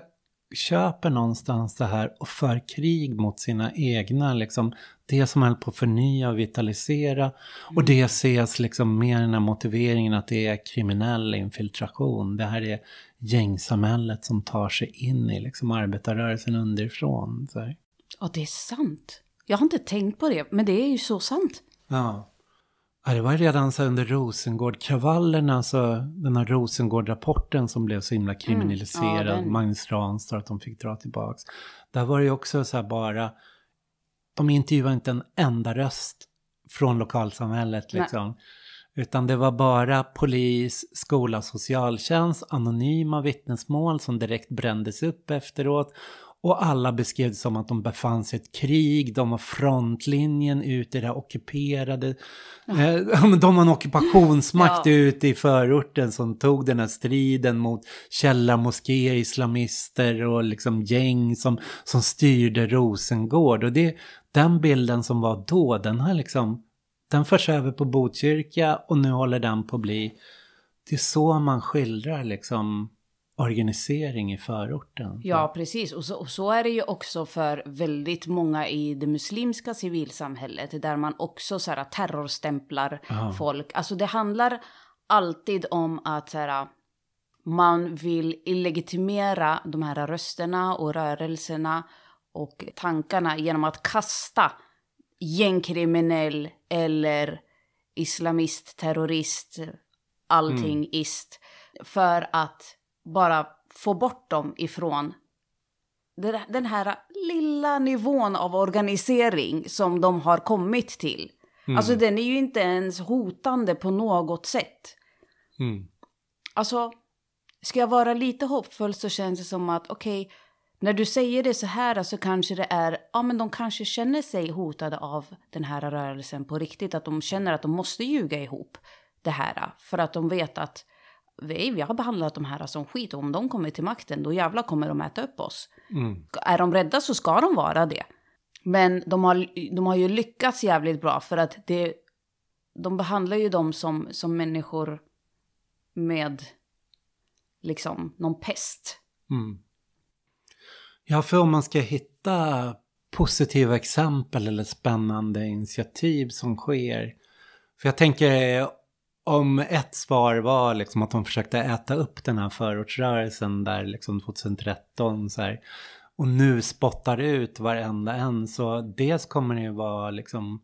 köper någonstans det här och för krig mot sina egna, liksom det som höll på att förnya och vitalisera. Och det ses liksom med den här motiveringen att det är kriminell infiltration. Det här är gängsamhället som tar sig in i liksom arbetarrörelsen underifrån. Så här. Och det är sant. Jag har inte tänkt på det, men det är ju så sant. Ja. Ja, det var redan så under Rosengårdkravallerna, så den här Rosengård-rapporten som blev så himla kriminaliserad, Ja, den. Magnus Ranstorp, att de fick dra tillbaks. Där var det ju också så här bara, de intervjuade inte en enda röst från lokalsamhället Nej. Utan det var bara polis, skola, socialtjänst, anonyma vittnesmål som direkt brändes upp efteråt. Och alla beskrev det som att de befann sig i ett krig, de var frontlinjen ut i det här ockuperade. Eh, ja, men de var en ockupationsmakt Ja. ute i förorten som tog den här striden mot källarmoskéer, islamister och liksom gäng som, som styrde Rosengård. Och det, den bilden som var då, den har liksom, den förs över på Botkyrka och nu håller den på att bli, det är så man skildrar liksom organisering i förorten. Ja, precis. Och så, och så är det ju också för väldigt många i det muslimska civilsamhället, där man också så här, terrorstämplar Ja. folk. Alltså det handlar alltid om att så här, man vill illegitimera de här rösterna och rörelserna och tankarna genom att kasta gängkriminell eller islamist, terrorist, allting ist. För att bara få bort dem ifrån den här lilla nivån av organisering som de har kommit till. Alltså den är ju inte ens hotande på något sätt. Mm. Alltså, ska jag vara lite hoppfull så känns det som att okej, när du säger det så här så kanske det är, ja men de kanske känner sig hotade av den här rörelsen på riktigt. Att de känner att de måste ljuga ihop det här. För att de vet att vi, vi har behandlat de här som skit och om de kommer till makten då jävlar kommer de äta upp oss. Mm. Är de rädda så ska de vara det. Men de har, de har ju lyckats jävligt bra för att det, de behandlar ju dem som, som människor med liksom någon pest. Mm. Ja, för om man ska hitta positiva exempel eller spännande initiativ som sker. För jag tänker om ett svar var liksom att de försökte äta upp den här förortsrörelsen där liksom 2013 så här. Och nu spottar ut varenda en så dels kommer det ju vara liksom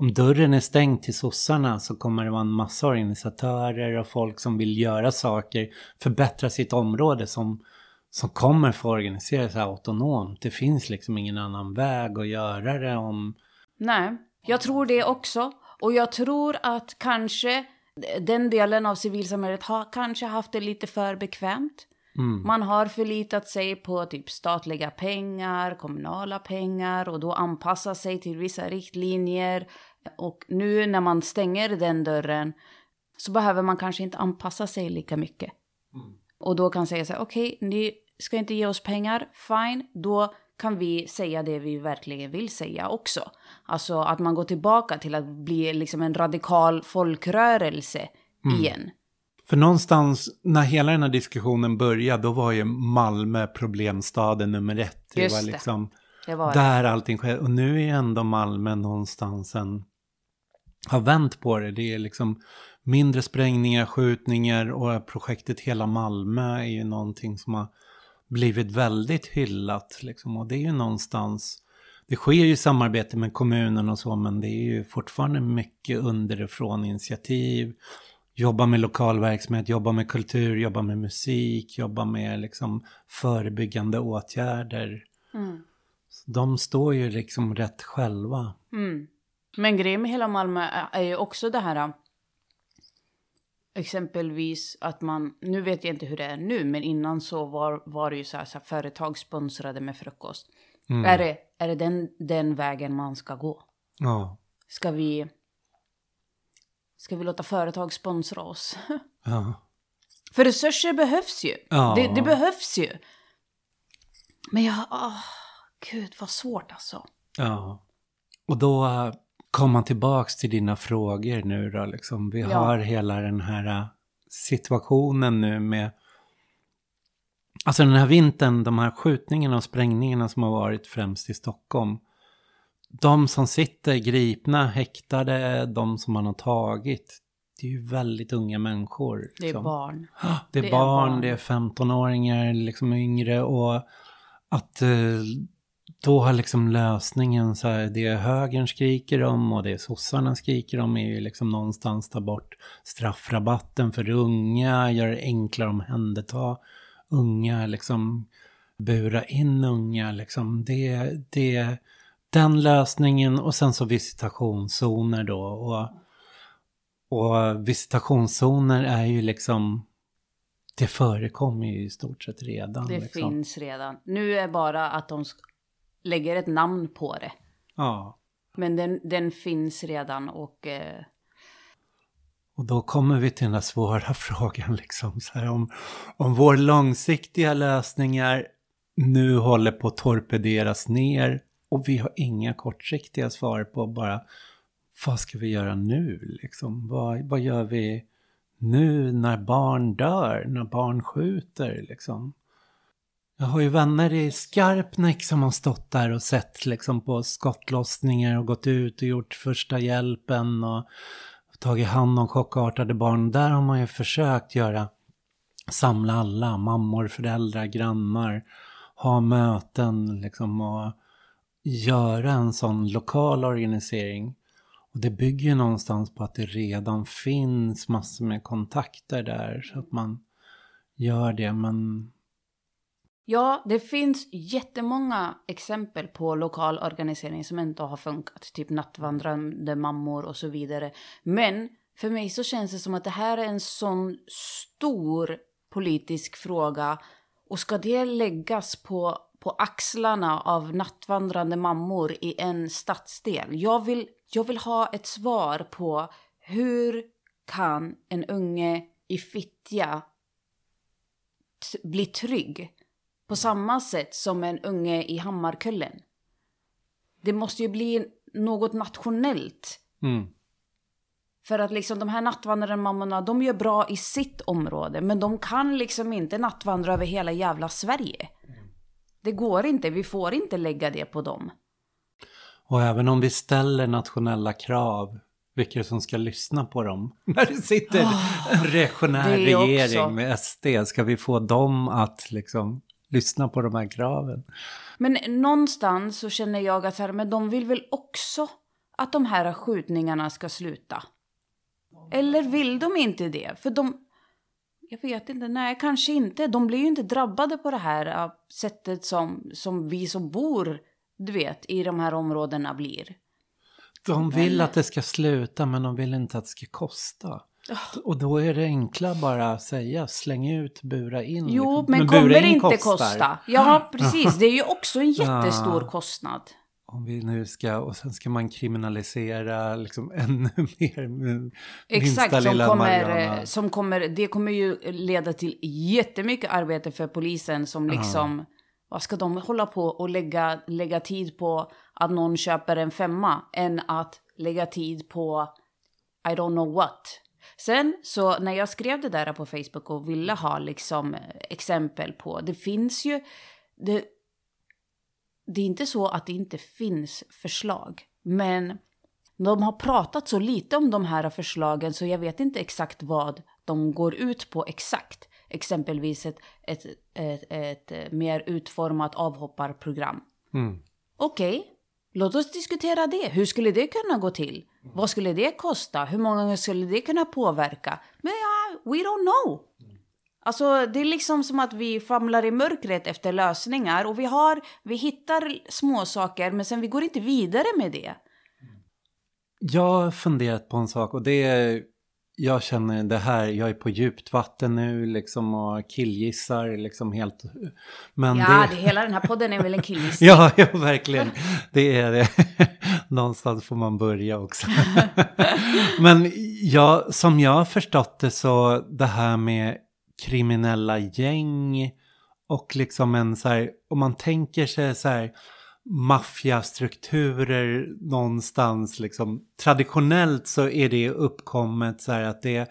om dörren är stängd till sossarna så kommer det vara en massa organisatörer och folk som vill göra saker, förbättra sitt område som, som kommer få organisera sig autonomt. Det finns liksom ingen annan väg att göra det om... Nej, jag tror det också. Och jag tror att kanske den delen av civilsamhället har kanske haft det lite för bekvämt. Mm. Man har förlitat sig på typ statliga pengar, kommunala pengar och då anpassa sig till vissa riktlinjer. Och nu när man stänger den dörren så behöver man kanske inte anpassa sig lika mycket. Och då kan säga så här, okej, ni ska inte ge oss pengar, fine, då kan vi säga det vi verkligen vill säga också. Alltså att man går tillbaka till att bli liksom en radikal folkrörelse igen. För någonstans när hela den här diskussionen började då var ju Malmö problemstaden nummer ett. Det Just var det. liksom Det var det. där allting sker. Och nu är ju ändå Malmö någonstans en... Har vänt på det. Det är liksom mindre sprängningar, skjutningar och projektet Hela Malmö är ju någonting som har blivit väldigt hyllat. Liksom. Och det är ju någonstans... Det sker ju samarbete med kommunen och så men det är ju fortfarande mycket underifrån initiativ. Jobba med lokal verksamhet, jobba med kultur, jobba med musik, jobba med liksom förebyggande åtgärder. Mm. De står ju liksom rätt själva. Mm. Men grejen med hela Malmö är ju också det här. Exempelvis att man, nu vet jag inte hur det är nu, men innan så var, var det ju så här, så här företag sponsrade med frukost. Mm. Är det, är det den, den vägen man ska gå? Ja. Ska vi, ska vi låta företag sponsra oss? Ja. För resurser behövs ju. Ja. Det, det behövs ju. Men jag, åh, gud vad svårt alltså. Ja. Och då kom man tillbaks till dina frågor nu då liksom. Vi Ja. har hela den här eh, situationen nu med Alltså den här vintern, de här skjutningarna och sprängningarna som har varit främst i Stockholm. De som sitter gripna, häktade, de som man har tagit. Det är ju väldigt unga människor. Det är liksom. barn. Det är, Det är barn, barn. det är 15-åringar, liksom yngre och att eh, då har liksom lösningen så här, det högern skriker om och det sossarna skriker om är ju liksom någonstans ta bort straffrabatten för unga, göra det enklare att omhänderta unga, liksom bura in unga, liksom det, det, den lösningen och sen så visitationszoner då och och visitationszoner är ju liksom, det förekommer ju i stort sett redan. Det liksom. finns redan. Nu är bara att de lägger ett namn på det. Ja, Men den, den finns redan och eh, och då kommer vi till den där svåra frågan liksom, så här, om, om vår långsiktiga lösningar nu håller på att torpederas ner och vi har inga kortsiktiga svar på bara vad ska vi göra nu liksom? Vad, vad gör vi nu när barn dör, när barn skjuter liksom? Jag har ju vänner i Skarpnäck som har stått där och sett liksom på skottlossningar och gått ut och gjort första hjälpen och tagit hand om chockartade barn. Där har man ju försökt göra, samla alla, mammor, föräldrar, grannar, ha möten liksom och göra en sån lokal organisering. Och det bygger ju någonstans på att det redan finns massor med kontakter där så att man gör det. Men ja, det finns jättemånga exempel på lokal organisering som inte har funkat. Typ nattvandrande mammor och så vidare. Men för mig så känns det som att det här är en sån stor politisk fråga. Och ska det läggas på, på axlarna av nattvandrande mammor i en stadsdel? Jag vill, jag vill ha ett svar på hur kan en unge i Fittja bli trygg på samma sätt som en unge i Hammarkullen? Det måste ju bli något nationellt mm, för att liksom de här nattvandrande mammorna, de gör bra i sitt område. Men de kan liksom inte nattvandra över hela jävla Sverige. Det går inte, vi får inte lägga det på dem. och även om vi ställer nationella krav, vilka som ska lyssna på dem? När det sitter en reaktionär regering också. med SD, ska vi få dem att liksom lyssna på de här kraven? Men någonstans så känner jag att så här, men de vill väl också att de här skjutningarna ska sluta. Eller vill de inte det? För de... Jag vet inte, nej kanske inte. De blir ju inte drabbade på det här äh, sättet som, som vi som bor, du vet, i de här områdena blir. De vill att det ska sluta men de vill inte att det ska kosta. Och då är det enkla bara att säga släng ut, bura in. Jo, liksom. men, bura kommer in inte kostar. kosta. Ja, precis. Det är ju också en jättestor Ja. kostnad. Om vi nu ska, och sen ska man kriminalisera liksom ännu mer. med Exakt, minsta som lilla kommer, som kommer, det kommer ju leda till jättemycket arbete för polisen som liksom, vad ska de hålla på och lägga, lägga tid på att någon köper en femma än att lägga tid på I don't know what. Sen så när jag skrev det där på Facebook och ville ha liksom eh, exempel på, det finns ju, det, det är inte så att det inte finns förslag, men de har pratat så lite om de här förslagen så jag vet inte exakt vad de går ut på exakt. Exempelvis ett, ett, ett, ett mer utformat avhopparprogram. Mm. Okej, låt oss diskutera det. Hur skulle det kunna gå till? Vad skulle det kosta? Hur många skulle det kunna påverka? Men ja, we don't know. Alltså det är liksom som att vi famlar i mörkret efter lösningar och vi har, vi hittar små saker men sen vi går inte vidare med det. Jag har funderat på en sak och det är, jag känner det här, jag är på djupt vatten nu liksom och killgissar liksom helt. Men ja, det... det hela den här podden är väl en killgissning. ja, ja, verkligen. Det är det. Någonstans får man börja också. Men ja, som jag har förstått det så det här med kriminella gäng och liksom en så här, om man tänker sig så här maffiastrukturer någonstans liksom. Traditionellt så är det uppkommet så här att det,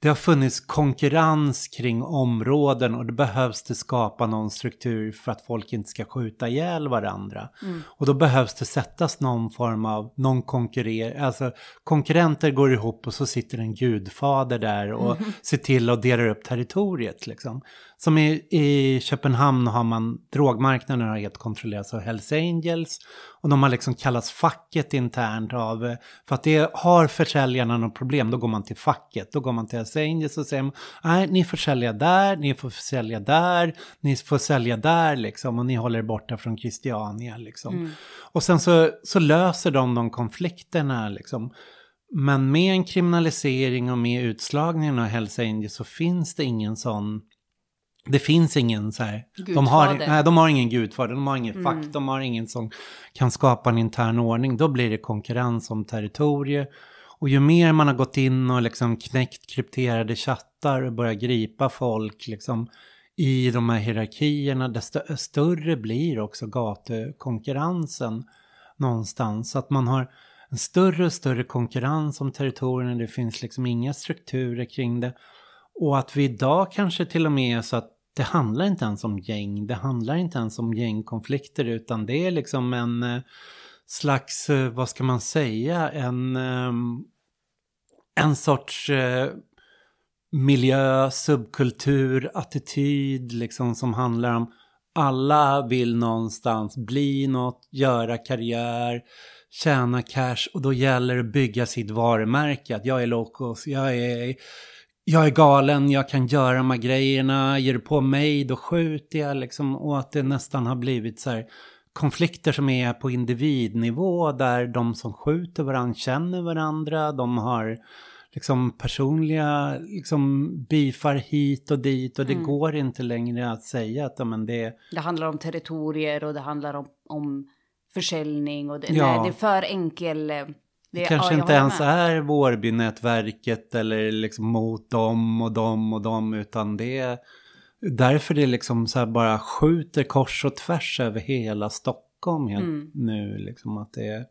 det har funnits konkurrens kring områden och det behövs det skapa någon struktur för att folk inte ska skjuta ihjäl varandra. Mm. Och då behövs det sättas någon form av, någon konkurrer, alltså konkurrenter går ihop och så sitter en gudfader där och mm. ser till att dela upp territoriet liksom. Som i, i Köpenhamn har man, drogmarknaden har helt kontrollerats av Hells Angels. Och de har liksom kallats facket internt av, för att det har försäljarna något problem, då går man till facket. Då går man till Hells Angels och säger, nej ni får sälja där, ni får sälja där, ni får sälja där liksom. Och ni håller borta från Christiania liksom. Mm. Och sen så, så löser de de konflikterna liksom. Men med en kriminalisering och med utslagningen av Hells Angels så finns det ingen sån det finns ingen så här, de har, nej, de har ingen gudfader, de har ingen mm. fack, de har ingen som kan skapa en intern ordning. Då blir det konkurrens om territorier. Och ju mer man har gått in och liksom knäckt krypterade chattar och börjat gripa folk liksom i de här hierarkierna, desto större blir också gatukonkurrensen någonstans. Så att man har en större och större konkurrens om territorierna, det finns liksom inga strukturer kring det. Och att vi idag kanske till och med är så att det handlar inte ens om gäng, det handlar inte ens om gängkonflikter utan det är liksom en eh, slags, eh, vad ska man säga, en, ehm, en sorts eh, miljö, subkultur, attityd liksom som handlar om alla vill någonstans bli något, göra karriär, tjäna cash och då gäller det att bygga sitt varumärke. Att jag är locos, jag är jag är galen, jag kan göra de här grejerna, ger du på mig då skjuter jag liksom. Och att det nästan har blivit så här konflikter som är på individnivå där de som skjuter varandra känner varandra, de har liksom personliga liksom bifar hit och dit och det mm. går inte längre att säga att men det... Det handlar om territorier och det handlar om, om försäljning och det, ja. nej, det är för enkel eh, det, kanske ja, inte ens med. är Vårbynätverket eller liksom mot dem och dem och dem utan det är därför det liksom så här bara skjuter kors och tvärs över hela Stockholm mm. nu. Liksom att det,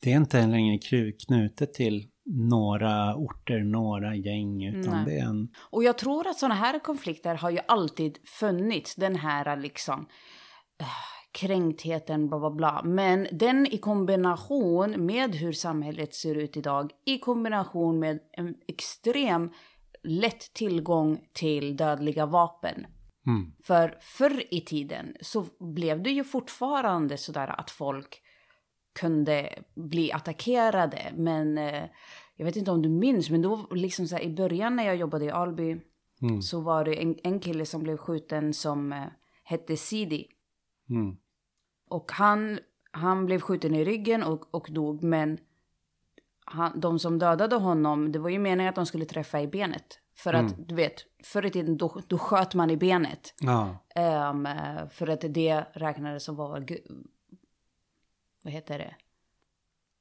det är inte längre knutet till några orter, några gäng, utan Nej. det är en... Och jag tror att sådana här konflikter har ju alltid funnits, den här liksom kränktheten, bla bla bla. Men den i kombination med hur samhället ser ut idag, i kombination med en extrem lätt tillgång till dödliga vapen. Mm. För förr i tiden så blev det ju fortfarande sådär att folk kunde bli attackerade. Men eh, jag vet inte om du minns, men då liksom så här, i början när jag jobbade i Alby mm. så var det en, en kille som blev skjuten som eh, hette Sidi. Mm. Och han, han blev skjuten i ryggen och, och dog, men han, de som dödade honom, det var ju meningen att de skulle träffa i benet. För att, mm. du vet, förr i tiden då, då sköt man i benet. Ja. Um, för att det räknades som var, vad heter det?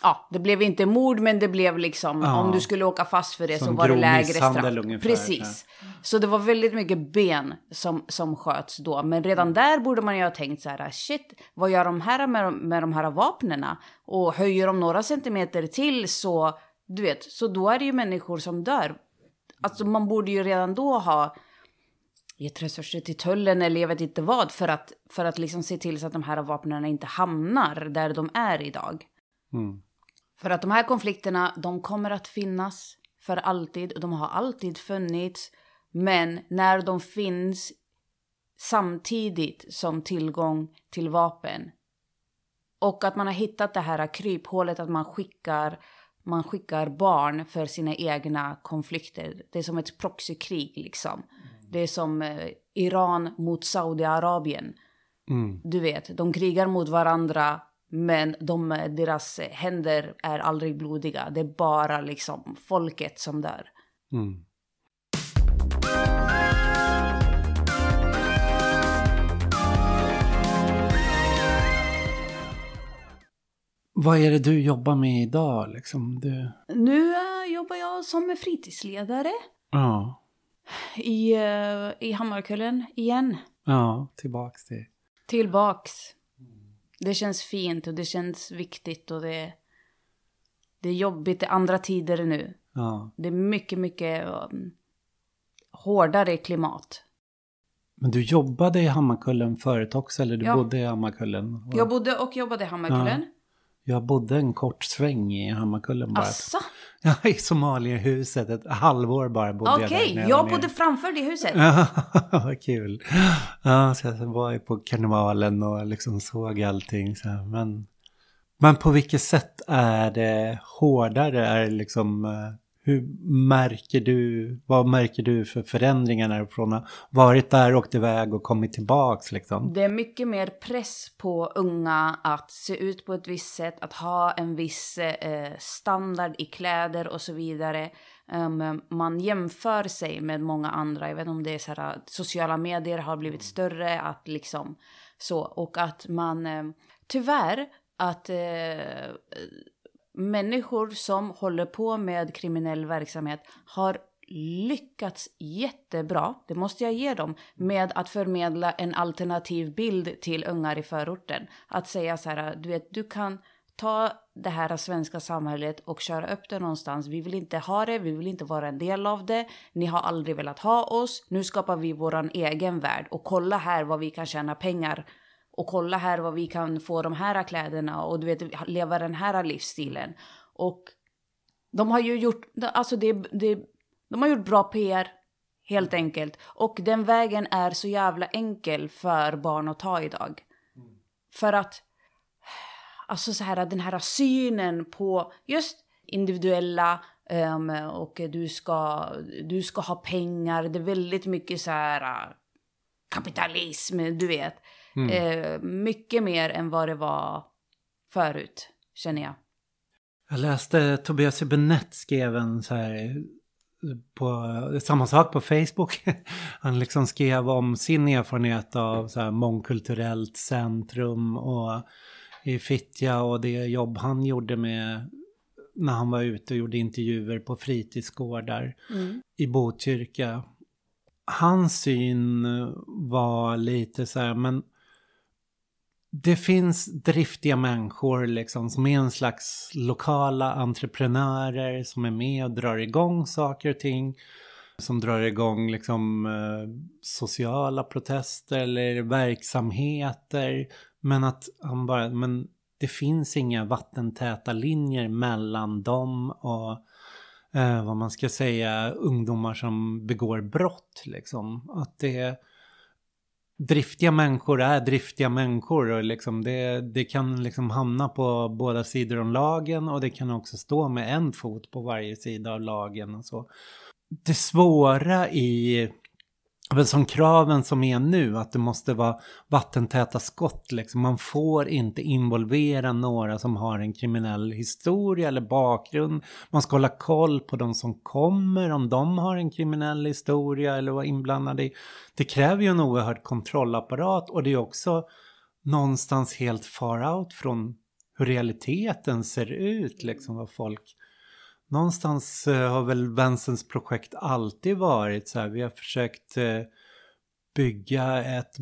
Ja, det blev inte mord men det blev liksom, ja. om du skulle åka fast för det Som så var det lägre straff. Ungefär, Precis. Ja. Så det var väldigt mycket ben som, som sköts då. Men redan där borde man ju ha tänkt så här, shit, vad gör de här med, med de här vapnena? Och höjer de några centimeter till så, du vet, så då är det ju människor som dör. Alltså man borde ju redan då ha gett resurser till tullen eller jag vet inte vad för att, för att liksom se till så att de här vapnen inte hamnar där de är idag. Mm. För att de här konflikterna, de kommer att finnas för alltid. De har alltid funnits. Men när de finns samtidigt som tillgång till vapen och att man har hittat det här kryphålet att man skickar, man skickar barn för sina egna konflikter. Det är som ett proxykrig liksom. Det är som eh, Iran mot Saudiarabien. Mm. Du vet, de krigar mot varandra Men de, deras händer är aldrig blodiga. Det är bara liksom folket som dör. Mm. Vad är det du jobbar med idag? Liksom? Du... Nu uh, jobbar jag som fritidsledare. Ja. I, uh, i Hammarkullen igen. Ja, tillbaks till... Tillbaks. Det känns fint och det känns viktigt och det, det är jobbigt. Det är andra tider nu. Ja. Det är mycket, mycket um, hårdare klimat. Men du jobbade i Hammarkullen förut också, eller du Ja. bodde i Hammarkullen? Och Jag bodde och jobbade i Hammarkullen. Jag bodde en kort sväng i Hammarkullen bara. Asså? Ja, i Somaliehuset. Ett halvår bara bodde jag där. Okej, jag bodde framför det huset. Ja, vad kul. Ja, så jag var ju på karnevalen och liksom såg allting. Så här. Men, men på vilket sätt är det hårdare? Är det liksom, eh, hur märker du, vad märker du för förändringar när du från att varit där, åkt iväg och kommit tillbaks liksom? Det är mycket mer press på unga att se ut på ett visst sätt, att ha en viss eh, standard i kläder och så vidare. Um, man jämför sig med många andra. Jag vet inte om det är så här att sociala medier har blivit större, att liksom så. Och att man, eh, tyvärr, att eh, människor som håller på med kriminell verksamhet har lyckats jättebra, det måste jag ge dem, med att förmedla en alternativ bild till ungar i förorten. Att säga så här, du vet, du kan ta det här svenska samhället och köra upp det någonstans. Vi vill inte ha det, vi vill inte vara en del av det. Ni har aldrig velat ha oss. Nu skapar vi våran egen värld och kolla här vad vi kan tjäna pengar och kolla här vad vi kan få de här kläderna och du vet leva den här livsstilen. Och de har ju gjort, alltså det, det, de har gjort bra PR helt enkelt. Och den vägen är så jävla enkel för barn att ta idag. För att, alltså så här den här synen på just individuella ehm, och du ska, du ska ha pengar. Det är väldigt mycket så här äh, kapitalism, du vet. Eh, mycket mer än vad det var förut, känner jag. Jag läste Tobias Hübinette skrev en så här på samma sak på Facebook. Han liksom skrev om sin erfarenhet av så här mångkulturellt centrum och i Fittja och det jobb han gjorde med när han var ute och gjorde intervjuer på fritidsgårdar i Botkyrka. Hans syn var lite så här, men det finns driftiga människor liksom som är en slags lokala entreprenörer som är med och drar igång saker och ting. Som drar igång liksom eh, sociala protester eller verksamheter. Men att han bara, men det finns inga vattentäta linjer mellan dem och eh, vad man ska säga ungdomar som begår brott liksom. Att det driftiga människor är driftiga människor och liksom det, det kan liksom hamna på båda sidor om lagen och det kan också stå med en fot på varje sida av lagen och så. Det svåra i men som kraven som är nu, att det måste vara vattentäta skott. Liksom. Man får inte involvera några som har en kriminell historia eller bakgrund. Man ska hålla koll på de som kommer, om de har en kriminell historia eller var inblandade i. Det kräver ju en oerhörd kontrollapparat och det är också någonstans helt far out från hur realiteten ser ut. Liksom vad folk... Någonstans eh, har väl vänsterns projekt alltid varit så här. Vi har försökt eh, bygga ett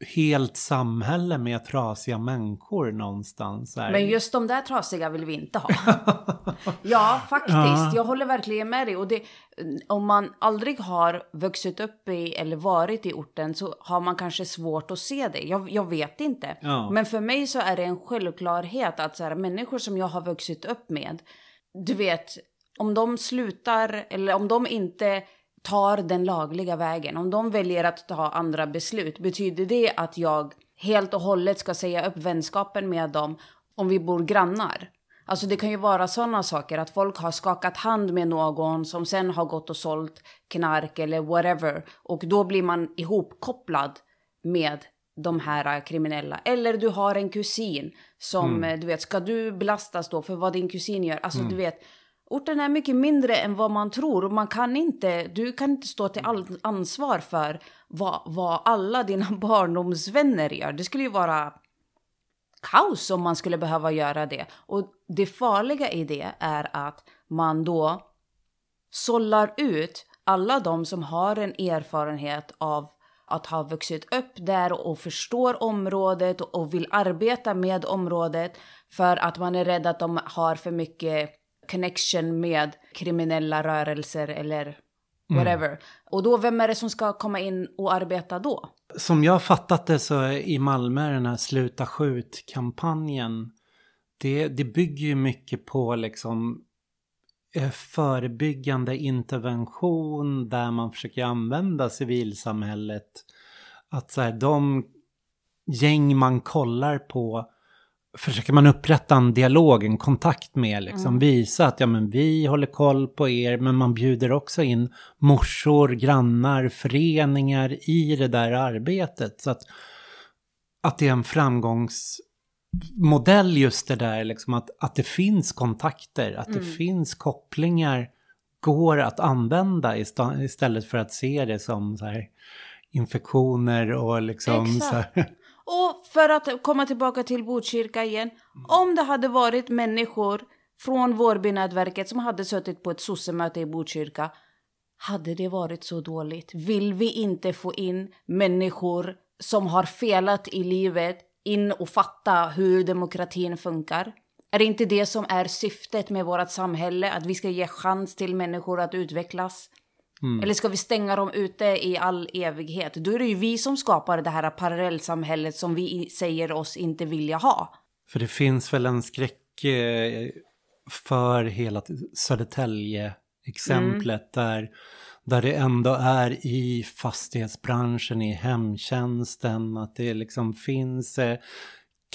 helt samhälle med trasiga människor någonstans. Här. Men just de där trasiga vill vi inte ha. ja, faktiskt. Ja. Jag håller verkligen med dig. Och det, om man aldrig har vuxit upp i eller varit i orten så har man kanske svårt att se det. Jag, jag vet inte. Ja. Men för mig så är det en självklarhet att så här, människor som jag har vuxit upp med, du vet, om de slutar eller om de inte tar den lagliga vägen, om de väljer att ta andra beslut, betyder det att jag helt och hållet ska säga upp vänskapen med dem om vi bor grannar? Alltså det kan ju vara sådana saker att folk har skakat hand med någon som sen har gått och sålt knark eller whatever och då blir man ihopkopplad med de här kriminella. Eller du har en kusin som, mm. du vet, ska du belastas då för vad din kusin gör? Alltså mm. du vet, orten är mycket mindre än vad man tror. Och man kan inte, du kan inte stå till all ansvar för vad, vad alla dina barndomsvänner gör. Det skulle ju vara kaos om man skulle behöva göra det. Och det farliga i det är att man då sållar ut alla de som har en erfarenhet av att ha vuxit upp där och förstår området och vill arbeta med området för att man är rädd att de har för mycket connection med kriminella rörelser eller whatever. Mm. Och då, vem är det som ska komma in och arbeta då? Som jag har fattat det så i Malmö, den här Sluta skjut-kampanjen, det, det bygger ju mycket på liksom förebyggande intervention där man försöker använda civilsamhället. Att så här, de gäng man kollar på försöker man upprätta en dialog, en kontakt med, liksom mm. visa att ja men vi håller koll på er, men man bjuder också in morsor, grannar, föreningar i det där arbetet. Så att, att det är en framgångsmodell just det där, liksom att, att det finns kontakter, att mm. det finns kopplingar, går att använda istället för att se det som så här infektioner och liksom Exakt. så här. Och för att komma tillbaka till Botkyrka igen. Om det hade varit människor från Vårbynätverket som hade suttit på ett sossemöte i Botkyrka. Hade det varit så dåligt? Vill vi inte få in människor som har felat i livet in och fatta hur demokratin funkar? Är det inte det som är syftet med vårt samhälle? Att vi ska ge chans till människor att utvecklas? Mm. Eller ska vi stänga dem ute i all evighet? Då är det ju vi som skapar det här parallellsamhället som vi säger oss inte vilja ha. För det finns väl en skräck eh, för hela Södertälje-exemplet mm. där, där det ändå är i fastighetsbranschen, i hemtjänsten, att det liksom finns eh,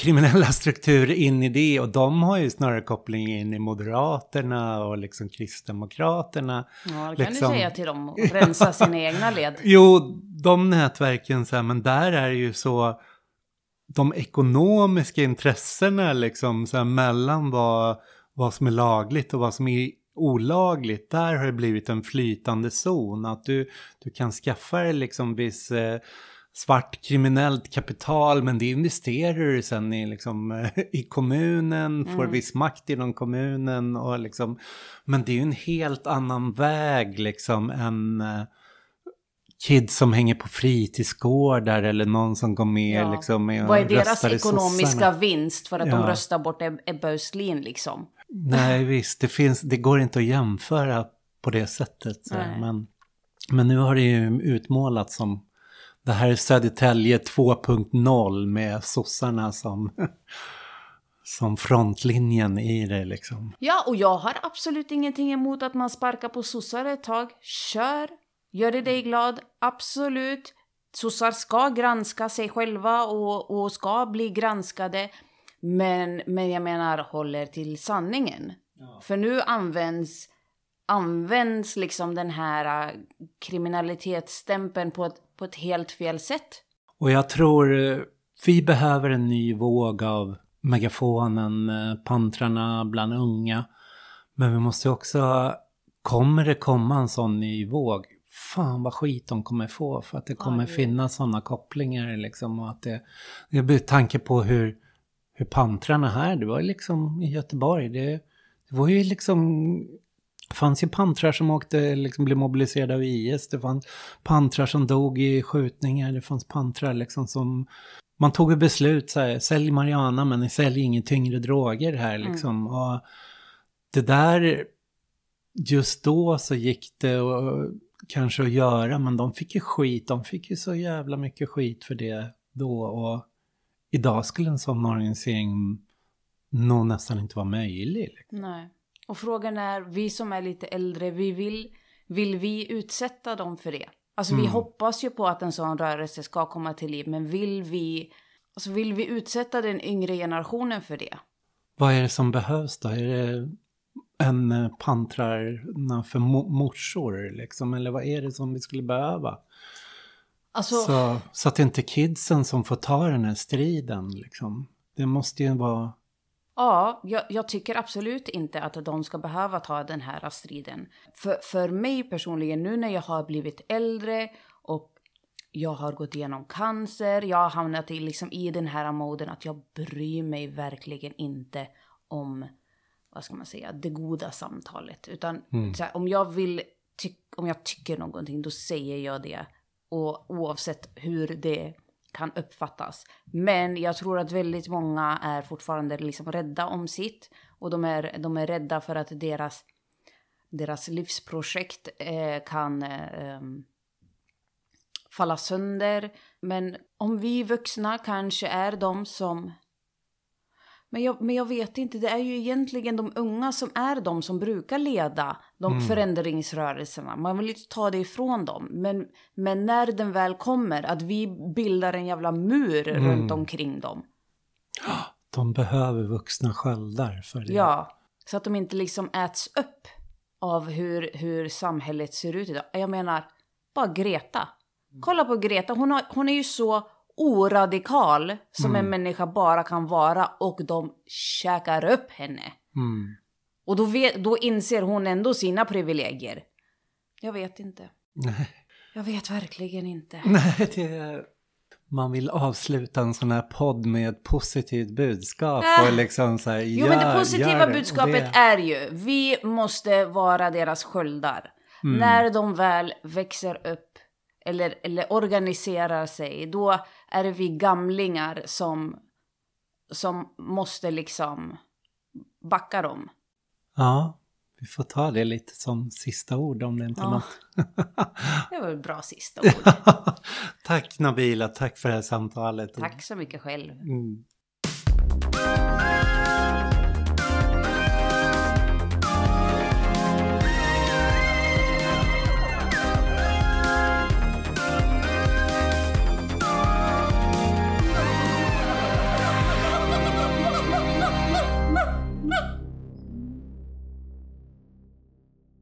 kriminella strukturer in i det och de har ju snarare koppling in i Moderaterna och liksom Kristdemokraterna. Ja, det kan liksom... du säga till dem och rensa sina egna led. Jo, de nätverken så här, men där är det ju så de ekonomiska intressena liksom så här, mellan vad, vad som är lagligt och vad som är olagligt, där har det blivit en flytande zon. Att du, du kan skaffa dig liksom viss eh, svart kriminellt kapital men det investerar du sen i, liksom, i kommunen, mm. får viss makt inom kommunen och liksom, men det är ju en helt annan väg liksom än uh, kids som hänger på fritidsgårdar eller någon som går med ja. liksom Vad är deras ekonomiska sossarna. vinst för att ja. de röstar bort Ebba Östlin liksom? Nej visst, det, finns, det går inte att jämföra på det sättet. Men, men nu har det ju utmålats som det här är Södertälje 2.0 med sossarna som, som frontlinjen i det liksom. Ja, och jag har absolut ingenting emot att man sparkar på sossar ett tag. Kör! Gör det dig glad? Absolut. Sossar ska granska sig själva och, och ska bli granskade. Men, men jag menar, håller till sanningen. Ja. För nu används, används liksom den här äh, kriminalitetsstämpeln på ett på ett helt fel sätt. Och jag tror eh, vi behöver en ny våg av megafonen, eh, pantrarna bland unga. Men vi måste också, kommer det komma en sån ny våg? Fan vad skit de kommer få för att det kommer Aj. finnas sådana kopplingar liksom. Och att det, det blir tanke på hur, hur pantrarna här, det var liksom i Göteborg, det, det var ju liksom det fanns ju pantrar som åkte, liksom blev mobiliserade av IS. Det fanns pantrar som dog i skjutningar. Det fanns pantrar liksom som... Man tog ett beslut så här, sälj Mariana men sälj inga tyngre droger här mm. liksom. Mm. Och det där, just då så gick det och, kanske att göra, men de fick ju skit. De fick ju så jävla mycket skit för det då. Och idag skulle en sån organisering nog nästan inte vara möjlig. Liksom. Nej. Och frågan är, vi som är lite äldre, vi vill, vill vi utsätta dem för det? Alltså mm. vi hoppas ju på att en sån rörelse ska komma till liv, men vill vi, alltså vill vi utsätta den yngre generationen för det? Vad är det som behövs då? Är det en eh, pantrarna för morsor liksom? Eller vad är det som vi skulle behöva? Alltså, Så, så att det inte är kidsen som får ta den här striden liksom. Det måste ju vara... Ja, jag, jag tycker absolut inte att de ska behöva ta den här striden. För, för mig personligen, nu när jag har blivit äldre och jag har gått igenom cancer, jag har hamnat i, liksom, i den här moden att jag bryr mig verkligen inte om, vad ska man säga, det goda samtalet. Utan så här, om jag vill, om jag tycker någonting, då säger jag det. Och oavsett hur det kan uppfattas. Men jag tror att väldigt många är fortfarande liksom rädda om sitt. Och de är, de är rädda för att deras, deras livsprojekt eh, kan eh, falla sönder. Men om vi vuxna kanske är de som... Men jag, men jag vet inte, det är ju egentligen de unga som är de som brukar leda de förändringsrörelserna. Man vill inte ta det ifrån dem. Men, men när den väl kommer, att vi bildar en jävla mur runt omkring dem. De behöver vuxna sköldar för det. Ja, så att de inte liksom äts upp av hur, hur samhället ser ut idag. Jag menar, bara Greta. Kolla på Greta, hon, har, hon är ju så oradikal som en människa bara kan vara och de käkar upp henne. Mm. Och då, vet, då inser hon ändå sina privilegier. Jag vet inte. Nej. Jag vet verkligen inte. Nej, det är... Man vill avsluta en sån här podd med ett positivt budskap Ah. och liksom så här, Jo, men det gör- positiva gör det. budskapet det- är ju, vi måste vara deras sköldar. Mm. När de väl växer upp eller, eller organiserar sig, då är det vi gamlingar som, som måste liksom backa dem. Ja, vi får ta det lite som sista ord om det inte är Ja. något. Det var ett bra sista ord. tack Nabila, tack för det här samtalet. Tack så mycket själv. Mm.